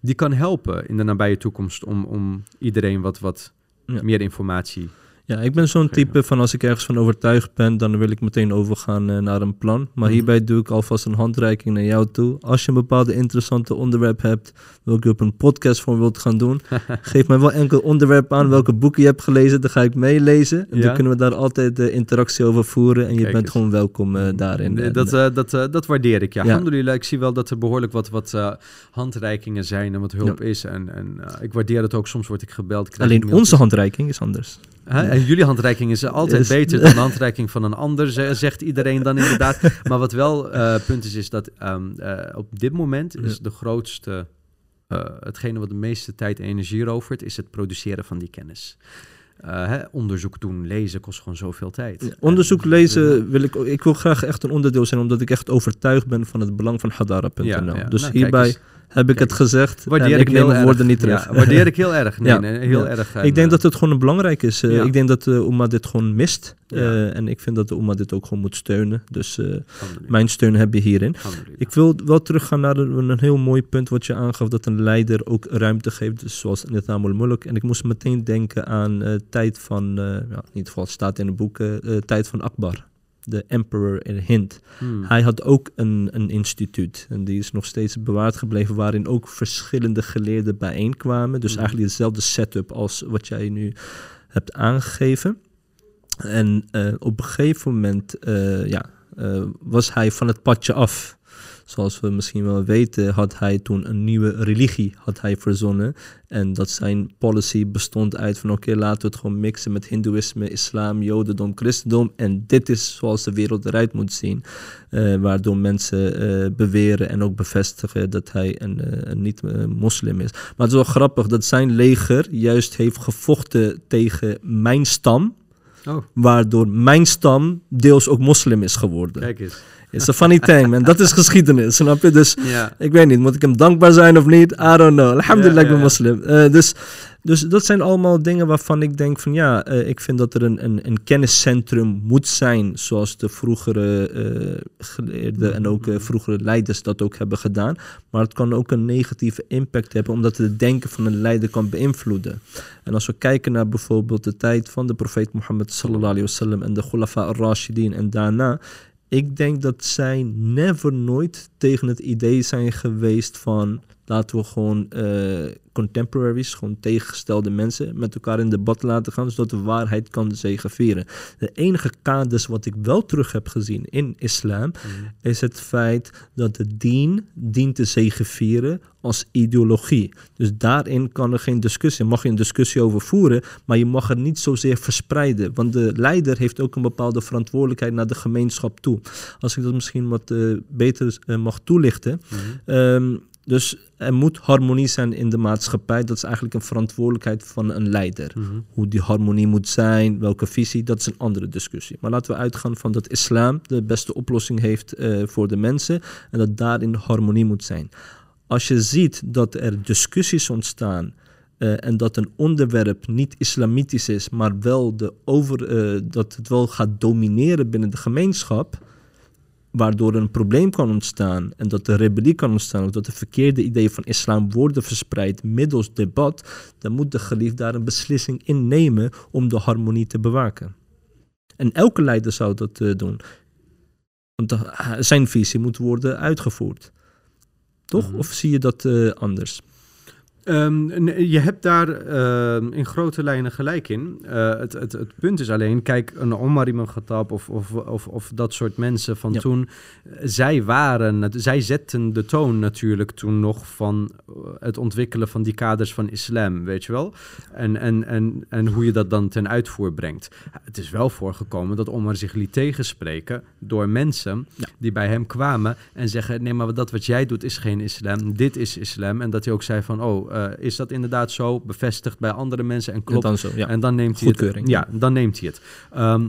die kan helpen in de nabije toekomst om, om iedereen wat, wat meer informatie Ja, ik ben zo'n type van als ik ergens van overtuigd ben, dan wil ik meteen overgaan eh, naar een plan. Maar Mhm. hierbij doe ik alvast een handreiking naar jou toe. Als je een bepaalde interessante onderwerp hebt, welke je op een podcast voor wilt gaan doen, *laughs* geef mij wel enkel onderwerp aan welke boeken je hebt gelezen, dan ga ik meelezen. En Ja. dan kunnen we daar altijd de interactie over voeren en je bent eens. gewoon welkom eh, daarin. Nee, dat, eh, dat, eh, dat waardeer ik, ja. Ja. Alhamdulillah, ik zie wel dat er behoorlijk wat, wat eh, handreikingen zijn en wat hulp is. En, en eh, ik waardeer het ook. Soms word ik gebeld. alleen onze handreiking is anders. Hè? En jullie handreiking is altijd beter dan de handreiking van een ander, ze- zegt iedereen dan inderdaad. *laughs* Maar wat wel eh punt is, is dat ehm, eh, op dit moment is de grootste, eh, hetgene wat de meeste tijd en energie rovert, is het produceren van die kennis. Hè, onderzoek doen, lezen kost gewoon zoveel tijd. Onderzoek En- lezen wil ik, ik wil graag echt een onderdeel zijn, omdat ik echt overtuigd ben van het belang van hadara.nl. Ja, ja. Dus Nou, hierbij. Heb ik Kijk het gezegd Waardeer en ik ik neem heel woorden niet terug. Ja, waardeer ik *laughs* heel erg. Nee, Ja, nee, heel ja. erg. ik denk dat het gewoon belangrijk is. Eh. Ik denk dat de Oema dit gewoon mist. Eh, en ik vind dat de Oema dit ook gewoon moet steunen. Dus eh, mijn... steun heb je hierin. Ik wil wel teruggaan naar een, een heel mooi punt wat je aangaf, dat een leider ook ruimte geeft, dus zoals Nizam al-Mulk. En ik moest meteen denken aan eh tijd van, eh, ja, in ieder geval het staat in de boeken, eh, tijd van Akbar, de emperor in Hind. Hmm. Hij had ook een, een instituut en die is nog steeds bewaard gebleven, waarin ook verschillende geleerden bijeenkwamen. Dus Mhm. eigenlijk dezelfde setup als wat jij nu hebt aangegeven. En eh, op een gegeven moment eh, ja, eh, was hij van het padje af. Zoals we misschien wel weten, had hij toen een nieuwe religie had hij verzonnen. En dat zijn policy bestond uit van oké, laten we het gewoon mixen met hindoeïsme, islam, jodendom, christendom. En dit is zoals de wereld eruit moet zien. Eh, waardoor mensen eh, beweren en ook bevestigen dat hij een, eh, een niet-moslim is. Maar het is wel grappig dat zijn leger juist heeft gevochten tegen mijn stam. Oh, Waardoor mijn stam deels ook moslim is geworden. kijk eens. It's a funny thing, man. Dat is geschiedenis, snap je? Dus Ja. ik weet niet, moet ik hem dankbaar zijn of niet? I don't know. Alhamdulillah, Ja, ik ben moslim. Eh, dus, dus dat zijn allemaal dingen waarvan ik denk van ja, eh, ik vind dat er een, een, een kenniscentrum moet zijn, zoals de vroegere eh, geleerden en ook vroegere leiders dat ook hebben gedaan. Maar het kan ook een negatieve impact hebben, omdat het denken van een leider kan beïnvloeden. En als we kijken naar bijvoorbeeld de tijd van de profeet Mohammed sallallahu alaihi wasallam en de Khulafa al-Rashidin en daarna, ik denk dat zij never nooit tegen het idee zijn geweest van laten we gewoon eh, contemporaries, gewoon tegengestelde mensen met elkaar in debat laten gaan, zodat de waarheid kan zegevieren. De enige kaders wat ik wel terug heb gezien in islam, is het feit dat de dien dient te zegevieren als ideologie. Dus daarin kan er geen discussie. Mag je een discussie over voeren, maar je mag het niet zozeer verspreiden. Want de leider heeft ook een bepaalde verantwoordelijkheid naar de gemeenschap toe. Als ik dat misschien wat eh, beter eh, mag toelichten. Ehm, dus er moet harmonie zijn in de maatschappij. Dat is eigenlijk een verantwoordelijkheid van een leider. Mhm. Hoe die harmonie moet zijn, welke visie, dat is een andere discussie. Maar laten we uitgaan van dat islam de beste oplossing heeft eh, voor de mensen en dat daarin harmonie moet zijn. Als je ziet dat er discussies ontstaan eh, en dat een onderwerp niet islamitisch is, maar wel de over, eh, dat het wel gaat domineren binnen de gemeenschap, waardoor een probleem kan ontstaan en dat er rebellie kan ontstaan of dat de verkeerde ideeën van islam worden verspreid middels debat, dan moet de geliefde daar een beslissing in nemen om de harmonie te bewaken. En elke leider zou dat eh, doen. Want de- zijn visie moet worden uitgevoerd. Toch? Mhm. Of zie je dat eh, anders? Ehm, je hebt daar ehm, in grote lijnen gelijk in. Eh, het, het, het punt is alleen, kijk, een Omar ibn Khattab of, of, of, of dat soort mensen van Ja. toen, zij waren, zij zetten de toon natuurlijk toen nog van eh, het ontwikkelen van die kaders van islam, weet je wel? En, en, en, en hoe je dat dan ten uitvoer brengt. Het is wel voorgekomen dat Omar zich liet tegenspreken door mensen Ja. die bij hem kwamen en zeggen, nee, maar dat wat jij doet is geen islam, dit is islam. En dat hij ook zei van, oh, eh, is dat inderdaad zo? Bevestigd bij andere mensen en En klopt. dan zo, ja. En dan neemt hij het. Goedkeuring, Ja, dan neemt hij het. Ehm,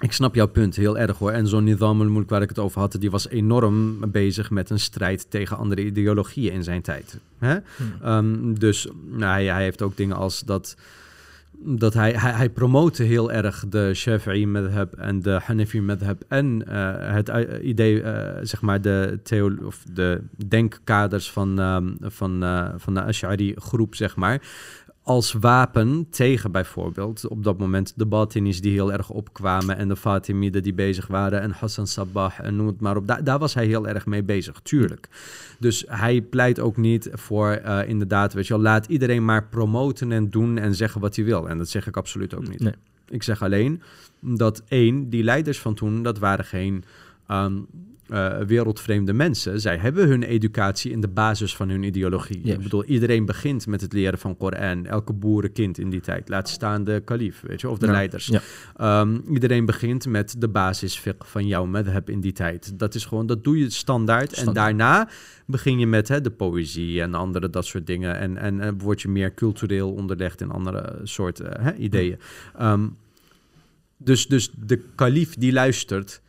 ik snap jouw punt heel erg hoor. En zo'n al-Mulk waar ik het over had, die was enorm bezig met een strijd tegen andere ideologieën in zijn tijd. Hè? Ehm, dus nou, hij, hij heeft ook dingen als dat, dat hij, hij, hij promote heel erg de Shafi'i madhab en de Hanafi madhab en eh, het eh, idee, eh, zeg maar, de, theo of de denkkaders van, ehm, van, eh, van de Ash'ari groep, zeg maar als wapen tegen bijvoorbeeld op dat moment de Batinis die heel erg opkwamen en de Fatimiden die bezig waren en Hassan Sabbah en noem het maar op. Daar, daar was hij heel erg mee bezig, tuurlijk. Dus hij pleit ook niet voor eh, inderdaad, weet je wel, laat iedereen maar promoten en doen en zeggen wat hij wil. En dat zeg ik absoluut ook niet. Nee. Ik zeg alleen dat één, die leiders van toen, dat waren geen ehm, eh, wereldvreemde mensen. Zij hebben hun educatie in de basis van hun ideologie. Ik bedoel, iedereen begint met het leren van Koran. Elke boerenkind in die tijd. Laat staan de kalif, weet je, of de Ja, leiders. ja. Ehm, iedereen begint met de basis van jouw madhab in die tijd. Dat is gewoon, dat doe je standaard. En daarna begin je met hè, de poëzie en andere dat soort dingen. En, en, en word je meer cultureel onderlegd in andere soorten hè, ideeën. Ehm, dus, dus de kalif die luistert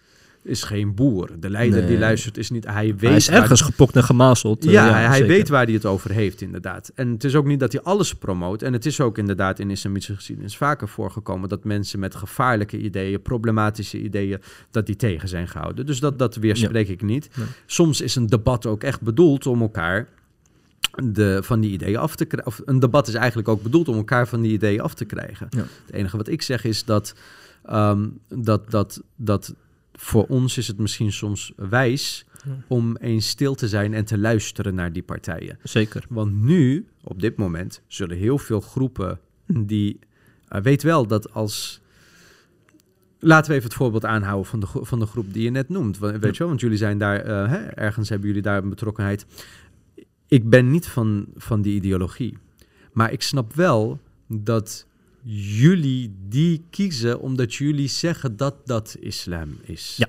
is geen boer. De leider die luistert is niet... Hij weet Hij is waar- ergens gepokt en gemazeld. eh, ja, hij zeker. weet waar hij het over heeft, inderdaad. En het is ook niet dat hij alles promoot. En het is ook inderdaad in islamitische geschiedenis vaker voorgekomen dat mensen met gevaarlijke ideeën, problematische ideeën, dat die tegen zijn gehouden. Dus dat, dat weerspreek ik niet. Soms is een debat ook echt bedoeld om elkaar de, van die ideeën af te krijgen. Een debat is eigenlijk ook bedoeld om elkaar van die ideeën af te krijgen. Ja. Het enige wat ik zeg is dat, ehm, dat, dat, dat voor ons is het misschien soms wijs om eens stil te zijn en te luisteren naar die partijen. Zeker. Want nu, op dit moment, zullen heel veel groepen die... eh, weet wel dat als... Laten we even het voorbeeld aanhouden van de, van de groep die je net noemt. Weet je wel, want jullie zijn daar... eh, hè, ergens hebben jullie daar een betrokkenheid. Ik ben niet van, van die ideologie. Maar ik snap wel dat jullie die kiezen omdat jullie zeggen dat dat islam is. Ja.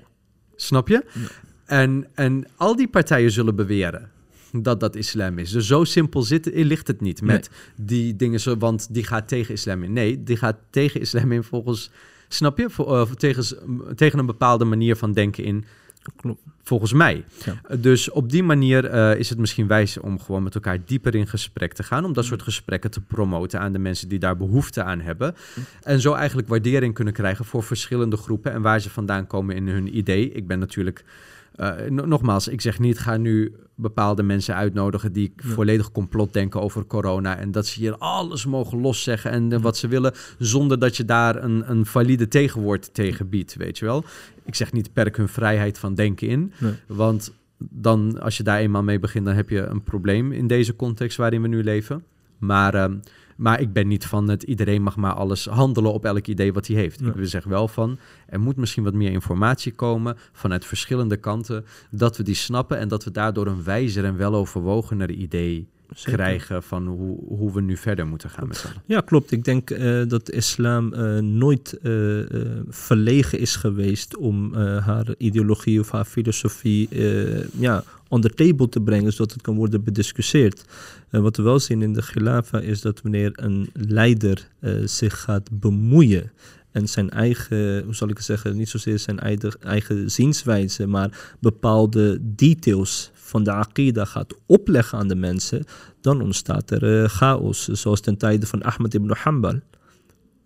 Snap je? Ja. En, en al die partijen zullen beweren dat dat islam is. Dus zo simpel zit, ligt het niet met die dingen, want die gaat tegen islam in. Nee, die gaat tegen islam in volgens, snap je? Voor, eh, tegen, tegen een bepaalde manier van denken in, Klopt. volgens mij. Ja. Dus op die manier eh, is het misschien wijs om gewoon met elkaar dieper in gesprek te gaan. Om dat soort gesprekken te promoten aan de mensen die daar behoefte aan hebben. En zo eigenlijk waardering kunnen krijgen voor verschillende groepen en waar ze vandaan komen in hun idee. Ik ben natuurlijk. eh, no- nogmaals, ik zeg niet, ga nu bepaalde mensen uitnodigen die Ja. volledig complot denken over corona. En dat ze hier alles mogen loszeggen en eh, wat ze willen, zonder dat je daar een, een valide tegenwoord tegen biedt, weet je wel. Ik zeg niet perk hun vrijheid van denken in, Nee. want dan, als je daar eenmaal mee begint, dan heb je een probleem in deze context waarin we nu leven. Maar, ehm, maar ik ben niet van het iedereen mag maar alles handelen op elk idee wat hij heeft. Ja. Ik zeg wel van, er moet misschien wat meer informatie komen vanuit verschillende kanten, dat we die snappen en dat we daardoor een wijzer en weloverwogener idee Zeker. krijgen van hoe, hoe we nu verder moeten gaan met z'n. Ja, klopt. Ik denk eh, dat de islam eh, nooit eh, verlegen is geweest om haar ideologie of haar filosofie ja, on the table te brengen, zodat het kan worden bediscussieerd. Wat we wel zien in de Khilafa is dat wanneer een leider zich gaat bemoeien en zijn eigen, hoe zal ik het zeggen, niet zozeer zijn eigen, eigen zienswijze, maar bepaalde details van de Aqidah gaat opleggen aan de mensen, dan ontstaat er eh, chaos. Zoals ten tijde van Ahmed ibn Hanbal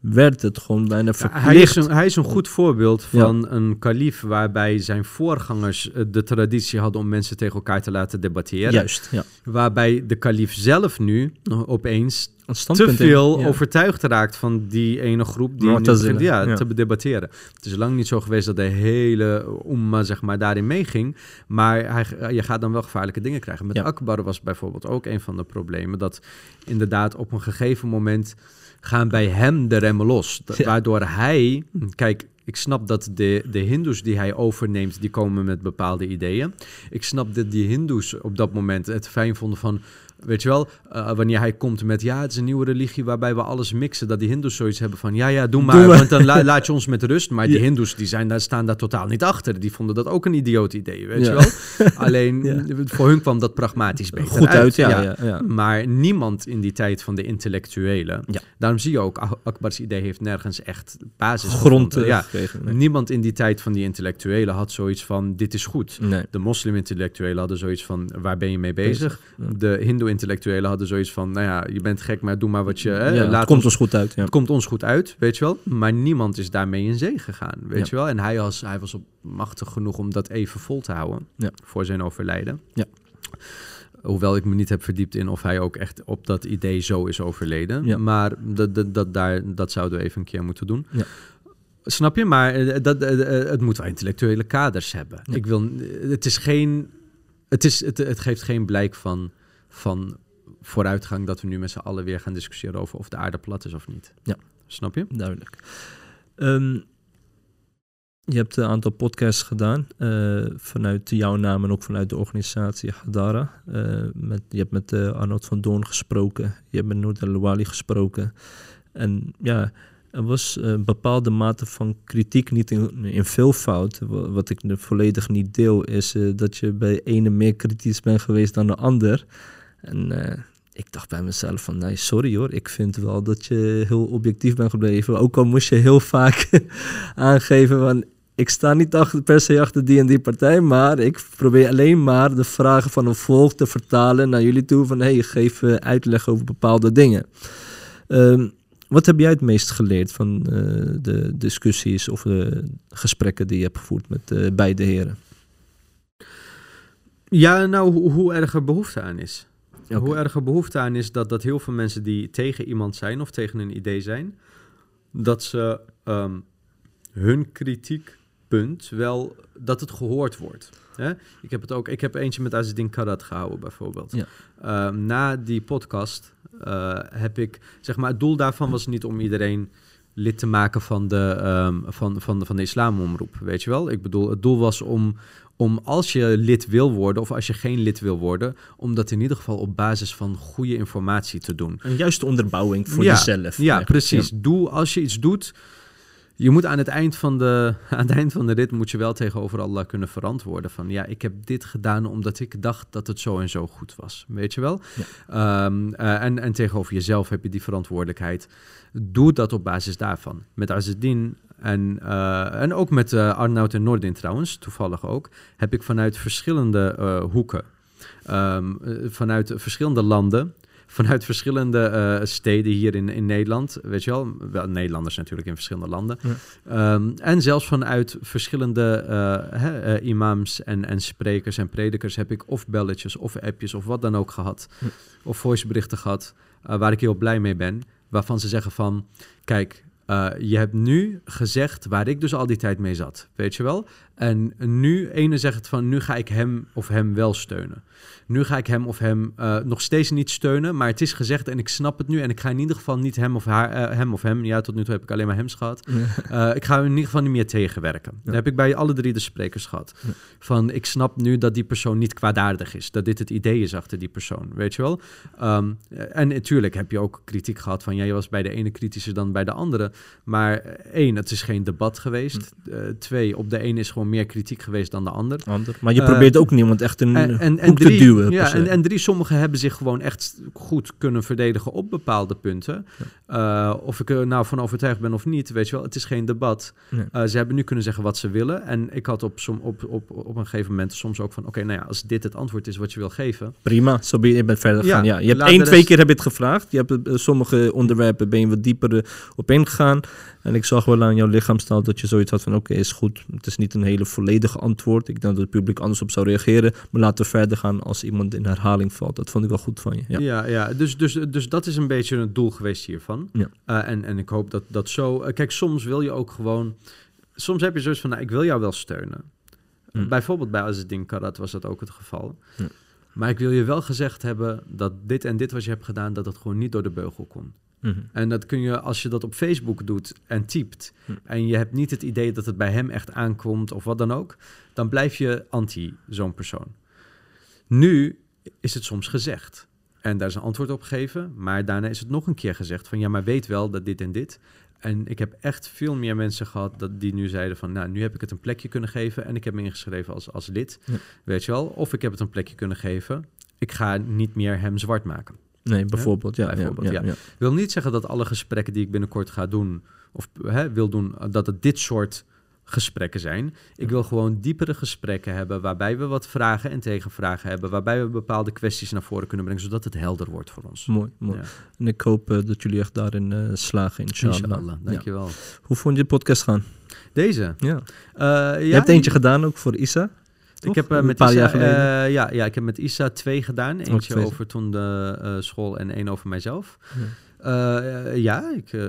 werd het gewoon bijna Ja, hij, is verplicht. een, hij is een goed voorbeeld Ja. van een kalif waarbij zijn voorgangers eh, de traditie hadden om mensen tegen elkaar te laten debatteren. Juist, ja. Waarbij de kalif zelf nu opeens Een te veel in- ja. overtuigd raakt van die ene groep die begint ja, ja. te debatteren. Het is lang niet zo geweest dat de hele umma zeg maar, daarin meeging. Maar hij, je gaat dan wel gevaarlijke dingen krijgen. Met Ja. Akbar was bijvoorbeeld ook een van de problemen. Dat inderdaad op een gegeven moment gaan bij hem de remmen los. Waardoor hij... Kijk, ik snap dat de, de hindoes die hij overneemt... die komen met bepaalde ideeën. Ik snap dat die hindoes op dat moment het fijn vonden van... Weet je wel, eh, wanneer hij komt met... ja, het is een nieuwe religie waarbij we alles mixen... dat die hindoes zoiets hebben van... ja, ja, doe maar, Doe maar. want dan la- *laughs* laat je ons met rust. Maar die hindoes die zijn daar, staan daar totaal niet achter. Die vonden dat ook een idioot idee, weet Ja. je wel. *laughs* Alleen, Ja. voor hun kwam dat pragmatisch beter Goed uit, ja. ja. ja, maar niemand in die tijd van de intellectuelen. Ja. Daarom zie je ook, Ak- Akbars idee heeft nergens echt basis Grond Ja. Nee. Niemand in die tijd van die intellectuelen had zoiets van, dit is goed. Nee. De moslim-intellectuelen hadden zoiets van, waar ben je mee bezig? De hindoe-intellectuelen hadden zoiets van, nou ja, je bent gek, maar doe maar wat je... Hè, Ja, laat het komt ons- goed uit. Ja. het komt ons goed uit, weet je wel. Maar niemand is daarmee in zee gegaan, weet je wel. En hij was, hij was op machtig genoeg om dat even vol te houden voor zijn overlijden. Ja. Hoewel ik me niet heb verdiept in of hij ook echt op dat idee zo is overleden. Maar dat, dat, dat, daar, dat zouden we even een keer moeten doen. Ja. Snap je? Maar eh, dat, eh, eh, het moet wel intellectuele kaders hebben. Ja. Ik wil, het is geen, het, is, het, het geeft geen blijk van, van vooruitgang dat we nu met z'n allen weer gaan discussiëren over of de aarde plat is of niet. Ja. Snap je? Duidelijk. Ehm, je hebt een aantal podcasts gedaan eh, vanuit jouw naam en ook vanuit de organisatie Hadara. Eh, met, je hebt met eh, Arnold van Doorn gesproken, je hebt met Noord El gesproken. En ja, er was een bepaalde mate van kritiek, niet in, in veelvoud. Wa- Wat ik volledig niet deel, is dat je bij ene meer kritisch bent geweest dan de ander. En eh, ik dacht bij mezelf van, nee, sorry hoor, ik vind wel dat je heel objectief bent gebleven. Ook al moest je heel vaak *laughs* aangeven van, ik sta niet achter, per se achter die en die partij, maar ik probeer alleen maar de vragen van een volk te vertalen naar jullie toe van, hey, geef eh, uitleg over bepaalde dingen. Ehm, wat heb jij het meest geleerd van eh, de discussies of de gesprekken die je hebt gevoerd met beide heren? Ja, nou, hoe, hoe erg er behoefte aan is. Hoe erg er behoefte aan is dat, dat heel veel mensen die tegen iemand zijn of tegen een idee zijn, dat ze ehm, hun kritiekpunt wel, dat het gehoord wordt. Hè? Ik heb het ook, ik heb eentje met Azedin Karat gehouden bijvoorbeeld. Ja. Ehm, na die podcast eh, heb ik, zeg maar, het doel daarvan was niet om iedereen lid te maken van de, ehm, van, van, de, van de islamomroep, weet je wel? Ik bedoel, het doel was om, om als je lid wil worden of als je geen lid wil worden, om dat in ieder geval op basis van goede informatie te doen. Een juiste onderbouwing voor Ja, jezelf. Ja, eigenlijk. precies. Doe, als je iets doet, je moet aan het, eind van de, *laughs* aan het eind van de rit moet je wel tegenover Allah kunnen verantwoorden van ja, ik heb dit gedaan omdat ik dacht dat het zo en zo goed was. Weet je wel? Ehm, eh, en, en tegenover jezelf heb je die verantwoordelijkheid. Doe dat op basis daarvan. Met Azedin en, eh, en ook met eh, Arnoud en Noordin trouwens, toevallig ook, heb ik vanuit verschillende eh, hoeken, ehm, eh, vanuit verschillende landen, vanuit verschillende steden hier in, in Nederland, weet je wel, wel Nederlanders natuurlijk in verschillende landen, Ehm, en zelfs vanuit verschillende imams en, en sprekers en predikers heb ik of belletjes of appjes of wat dan ook gehad, of voiceberichten gehad, eh, waar ik heel blij mee ben, waarvan ze zeggen van, kijk, eh, je hebt nu gezegd waar ik dus al die tijd mee zat, weet je wel? En nu, ene zegt van, nu ga ik hem of hem wel steunen. Nu ga ik hem of hem eh, nog steeds niet steunen, maar het is gezegd en ik snap het nu. En ik ga in ieder geval niet hem of, haar, eh, hem, of hem, ja, tot nu toe heb ik alleen maar hem gehad. Eh, ik ga hem in ieder geval niet meer tegenwerken. Dat heb ik bij alle drie de sprekers gehad. Ja. Van, ik snap nu dat die persoon niet kwaadaardig is. Dat dit het idee is achter die persoon, weet je wel? Ehm, en natuurlijk heb je ook kritiek gehad van, ja, je was bij de ene kritischer dan bij de andere. Maar één, het is geen debat geweest. Eh, twee, op de ene is gewoon meer kritiek geweest dan de ander. Ander. Maar je Eh, probeert ook niemand echt een En, en, drie, te duwen. ja, en, en drie, sommigen hebben zich gewoon echt goed kunnen verdedigen op bepaalde punten. Eh, of ik er nou van overtuigd ben of niet, weet je wel, het is geen debat. Nee. Eh, ze hebben nu kunnen zeggen wat ze willen. En ik had op, som, op, op, op een gegeven moment soms ook van, oké, nou ja, als dit het antwoord is wat je wil geven. Prima, zo ben je, bent verder gegaan. Ja, je hebt één, twee keer heb je het gevraagd. Je hebt sommige onderwerpen ben je wat dieper op ingegaan. En ik zag wel aan jouw lichaamstaal dat je zoiets had van... oké, is goed. Het is niet een hele volledige antwoord. Ik denk dat het publiek anders op zou reageren. Maar laten we verder gaan als iemand in herhaling valt. Dat vond ik wel goed van je. Ja. Ja, ja, dus, dus, dus dat is een beetje het doel geweest hiervan. Ja. Eh, en, en ik hoop dat dat zo... eh, kijk, soms wil je ook gewoon... Soms heb je zoiets van, nou, ik wil jou wel steunen. Mm. Bijvoorbeeld bij Azedin Karat was dat ook het geval. Ja. Maar ik wil je wel gezegd hebben dat dit en dit wat je hebt gedaan, dat het gewoon niet door de beugel Mhm. En dat kun je, als je dat op Facebook doet en typt, Hm. en je hebt niet het idee dat het bij hem echt aankomt of wat dan ook, dan blijf je anti zo'n persoon. Nu is het soms gezegd. En daar is een antwoord op gegeven, maar daarna is het nog een keer gezegd van ja, maar weet wel dat dit en dit. En ik heb echt veel meer mensen gehad dat die nu zeiden van nou, nu heb ik het een plekje kunnen geven en ik heb me ingeschreven als, als lid, Ja. weet je wel. Of ik heb het een plekje kunnen geven, ik ga niet meer hem zwart maken. Nee, bijvoorbeeld. Ja, Bijvoorbeeld, ja, ja. ja, ja. Ik wil niet zeggen dat alle gesprekken die ik binnenkort ga doen, of hè, wil doen, dat het dit soort gesprekken zijn. Ik wil gewoon diepere gesprekken hebben, waarbij we wat vragen en tegenvragen hebben, waarbij we bepaalde kwesties naar voren kunnen brengen, zodat het helder wordt voor ons. Mooi, mooi. Ja. En ik hoop eh, dat jullie echt daarin eh, slagen, inshallah. Inshallah, Ja. dankjewel. Hoe vond je de podcast gaan? Deze. Ja. Eh, ja, je hebt eentje gedaan ook voor Isa. Toch? Ik heb eh, met Isa, geleden. eh, ja, ja, ik heb met Isa twee gedaan. Eentje twee. over toen de eh, school en één over mijzelf. Ja. Eh, ja, ik, eh,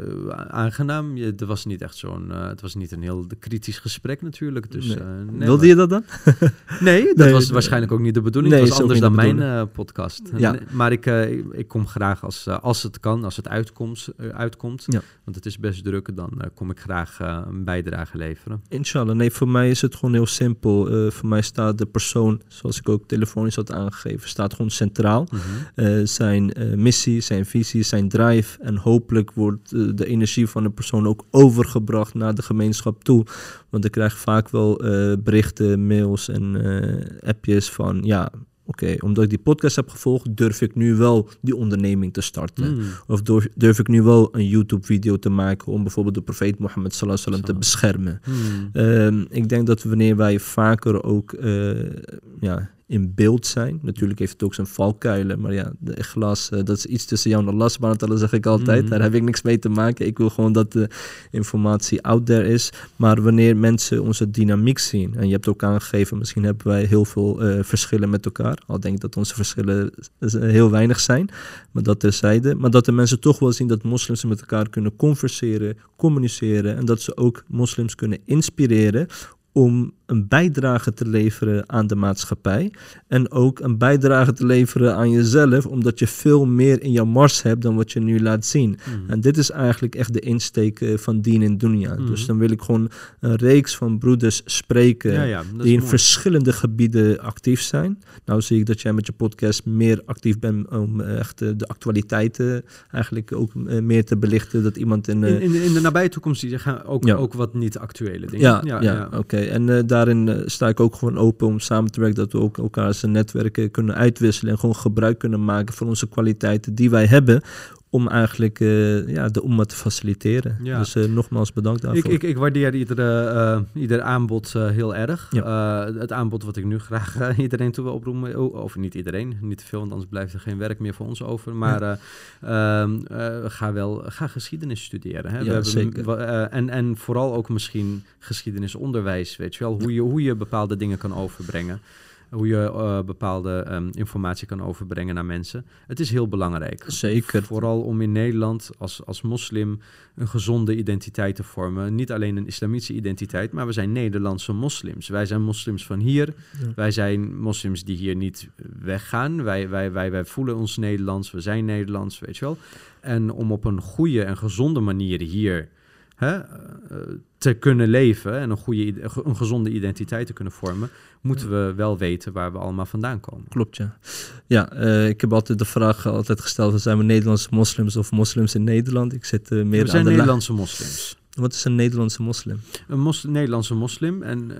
aangenaam. Je, er was niet echt zo'n. eh, het was niet een heel kritisch gesprek natuurlijk. Dus, Nee. nee, Wilde maar- je dat dan? *laughs* Nee, dat Nee, was waarschijnlijk ook niet de bedoeling. Nee, het was anders dan mijn podcast. Ja. Maar ik, ik, kom graag als, als het kan, als het uitkomt. uitkomt Ja. Want het is best druk. Dan kom ik graag een bijdrage leveren. Inshallah. Nee, voor mij is het gewoon heel simpel. Voor mij staat de persoon, zoals ik ook telefonisch had aangegeven, staat gewoon centraal. Mhm. Zijn missie, zijn visie, zijn drive. En hopelijk wordt eh, de energie van de persoon ook overgebracht naar de gemeenschap toe. Want ik krijg vaak wel eh, berichten, mails en eh, appjes van ja. Oké, omdat ik die podcast heb gevolgd, durf ik nu wel die onderneming te starten. Mm. Of durf, durf ik nu wel een YouTube-video te maken om bijvoorbeeld de profeet Mohammed sallallahu alaihi wasallam te beschermen. Mm. Ehm, ik denk dat wanneer wij vaker ook ja, in beeld zijn, natuurlijk heeft het ook zijn valkuilen, maar ja, de ikhlas, eh, dat is iets tussen jou en Allah subhanahu ta'ala, zeg ik altijd. Mhm. Daar heb ik niks mee te maken. Ik wil gewoon dat de informatie out there is. Maar wanneer mensen onze dynamiek zien, en je hebt ook aangegeven, misschien hebben wij heel veel eh, verschillen met elkaar, al denk ik dat onze verschillen eh, heel weinig zijn, maar dat terzijde. Maar dat de mensen toch wel zien dat moslims met elkaar kunnen converseren, communiceren en dat ze ook moslims kunnen inspireren om een bijdrage te leveren aan de maatschappij. En ook een bijdrage te leveren aan jezelf, omdat je veel meer in jouw mars hebt dan wat je nu laat zien. Mm. En dit is eigenlijk echt de insteek eh, van Dien en Dunya. Mhm. Dus dan wil ik gewoon een reeks van broeders spreken ja, ja, die in mooi. verschillende gebieden actief zijn. Nou zie ik dat jij met je podcast meer actief bent om eh, echt eh, de actualiteiten eigenlijk ook meer te belichten. Dat iemand in... in, in, de- in de nabije toekomst je gaan ook, Ja. ook wat niet actuele dingen. ja, ja, oké. En eh, daarin eh, sta ik ook gewoon open om samen te werken. Dat we ook elkaar zijn netwerken kunnen uitwisselen. En gewoon gebruik kunnen maken van onze kwaliteiten die wij hebben. Om eigenlijk eh, ja, de omma te faciliteren. Ja. Dus eh, nogmaals bedankt daarvoor. Ik, ik, ik waardeer iedere, eh, ieder aanbod heel erg. Het aanbod wat ik nu graag iedereen toe wil oproepen, of niet iedereen, niet te veel, want anders blijft er geen werk meer voor ons over. Maar eh, ehm, eh, ga wel ga geschiedenis studeren. Hè. Ja, hebben, zeker. en, en vooral ook misschien geschiedenisonderwijs, weet je wel, hoe je, hoe je bepaalde dingen kan overbrengen. Hoe je eh, bepaalde ehm, informatie kan overbrengen naar mensen. Het is heel belangrijk. Zeker. Vooral om in Nederland als, als moslim een gezonde identiteit te vormen. Niet alleen een islamitische identiteit, maar we zijn Nederlandse moslims. Wij zijn moslims van hier. Ja. Wij zijn moslims die hier niet weggaan. Wij, wij, wij, wij voelen ons Nederlands. We zijn Nederlands, weet je wel. En om op een goede en gezonde manier hier hè, eh, te kunnen leven en een, goede, een gezonde identiteit te kunnen vormen, moeten we wel weten waar we allemaal vandaan komen. Klopt, ja. Ja, eh, ik heb altijd de vraag altijd gesteld: zijn we Nederlandse moslims of moslims in Nederland? Ik zit eh, meer we aan zijn de la- Nederlandse moslims. Wat is een Nederlandse moslim? Een mos Nederlandse moslim, en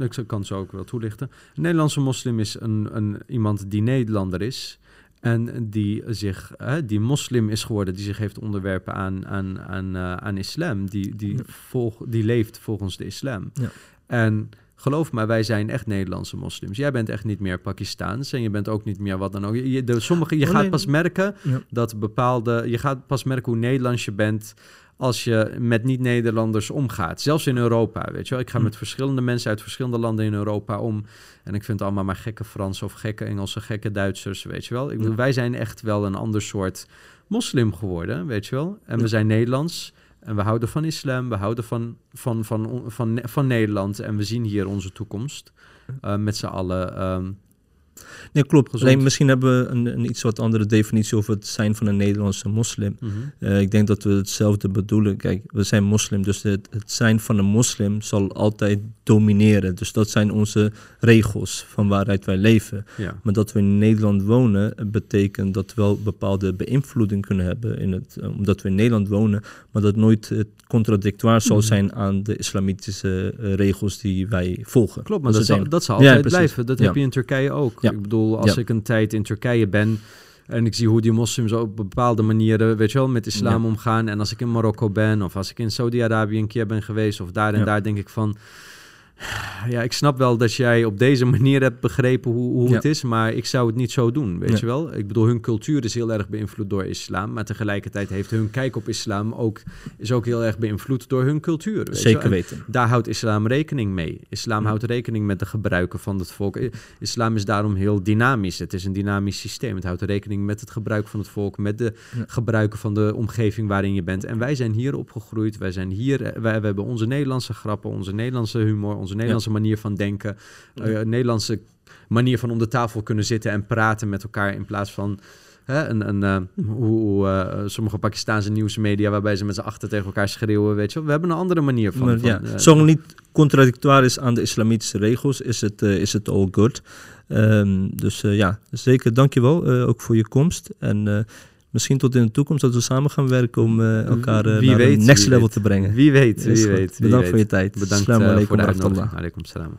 eh, ik kan zo ook wel toelichten. Een Nederlandse moslim is een, een, iemand die Nederlander is en die, zich, die moslim is geworden, die zich heeft onderwerpen aan, aan, aan, eh, aan islam, die, die, Ja. volg, die leeft volgens de islam. Ja. En geloof me, wij zijn echt Nederlandse moslims. Jij bent echt niet meer Pakistaans en je bent ook niet meer wat dan ook. Je, je- de, sommige, je Oh, gaat pas merken Ja. dat bepaalde, je gaat pas merken hoe Nederlands je bent als je met niet-Nederlanders omgaat. Zelfs in Europa, weet je wel. Ik ga Hm. met verschillende mensen uit verschillende landen in Europa om. En ik vind het allemaal maar gekke Fransen of gekke Engelsen, gekke Duitsers, weet je wel. Ik bedoel, Ja. wij zijn echt wel een ander soort moslim geworden, weet je wel. En Ja. we zijn Nederlands en we houden van islam, we houden van, van, van, van, van, Nederland en we zien hier onze toekomst. eh, met z'n allen. ehm, Nee, klopt. Gezond. Alleen misschien hebben we een, een iets wat andere definitie over het zijn van een Nederlandse moslim. mhm. Eh, ik denk dat we hetzelfde bedoelen. Kijk, we zijn moslim, dus het, het zijn van een moslim zal altijd domineren. Dus dat zijn onze regels van waaruit wij leven. ja. Maar dat we in Nederland wonen, betekent dat we wel bepaalde beïnvloeding kunnen hebben. In het, eh, omdat we in Nederland wonen, maar dat nooit eh, contradictoir zal Mhm. zijn aan de islamitische eh, regels die wij volgen. Klopt, maar dat, zal, het dat zal altijd blijven. Dat Ja. heb je in Turkije ook. Ja. Ik bedoel, als Ja. ik een tijd in Turkije ben en ik zie hoe die moslims op bepaalde manieren, weet je wel, met islam Ja. omgaan. En als ik in Marokko ben of als ik in Saudi-Arabië een keer ben geweest of daar en daar, denk ik van... Ja, ik snap wel dat jij op deze manier hebt begrepen hoe, hoe Ja. het is, maar ik zou het niet zo doen, weet je wel? Ik bedoel, hun cultuur is heel erg beïnvloed door islam, maar tegelijkertijd heeft hun kijk op islam ook, is ook heel erg beïnvloed door hun cultuur. Weet? Zeker En weten. Daar houdt islam rekening mee. Islam Ja. houdt rekening met de gebruiken van het volk. Islam is daarom heel dynamisch. Het is een dynamisch systeem. Het houdt rekening met het gebruik van het volk, met de gebruiken van de omgeving waarin je bent. En wij zijn hier opgegroeid. Wij zijn hier. eh, Wij, we hebben onze Nederlandse grappen, onze Nederlandse humor, onze Nederlandse manier van denken, eh, Nederlandse manier van om de tafel kunnen zitten en praten met elkaar in plaats van. Hè, een, een, eh, hoe, eh, sommige Pakistaanse nieuwsmedia waarbij ze met z'n achter tegen elkaar schreeuwen, weet je. We hebben een andere manier van... Maar van, ja, eh, zolang niet contradictoir is aan de islamitische regels, is het, is het all good. Ehm, dus ja, zeker dankjewel uh, ook voor je komst. En uh, misschien tot in de toekomst dat we samen gaan werken om uh, elkaar uh, naar weet, een next level weet. te brengen. Wie weet, wie weet. Wie Bedankt weet. voor je tijd. Bedankt uh, alaikum voor de uitnodiging. Alaikum salam.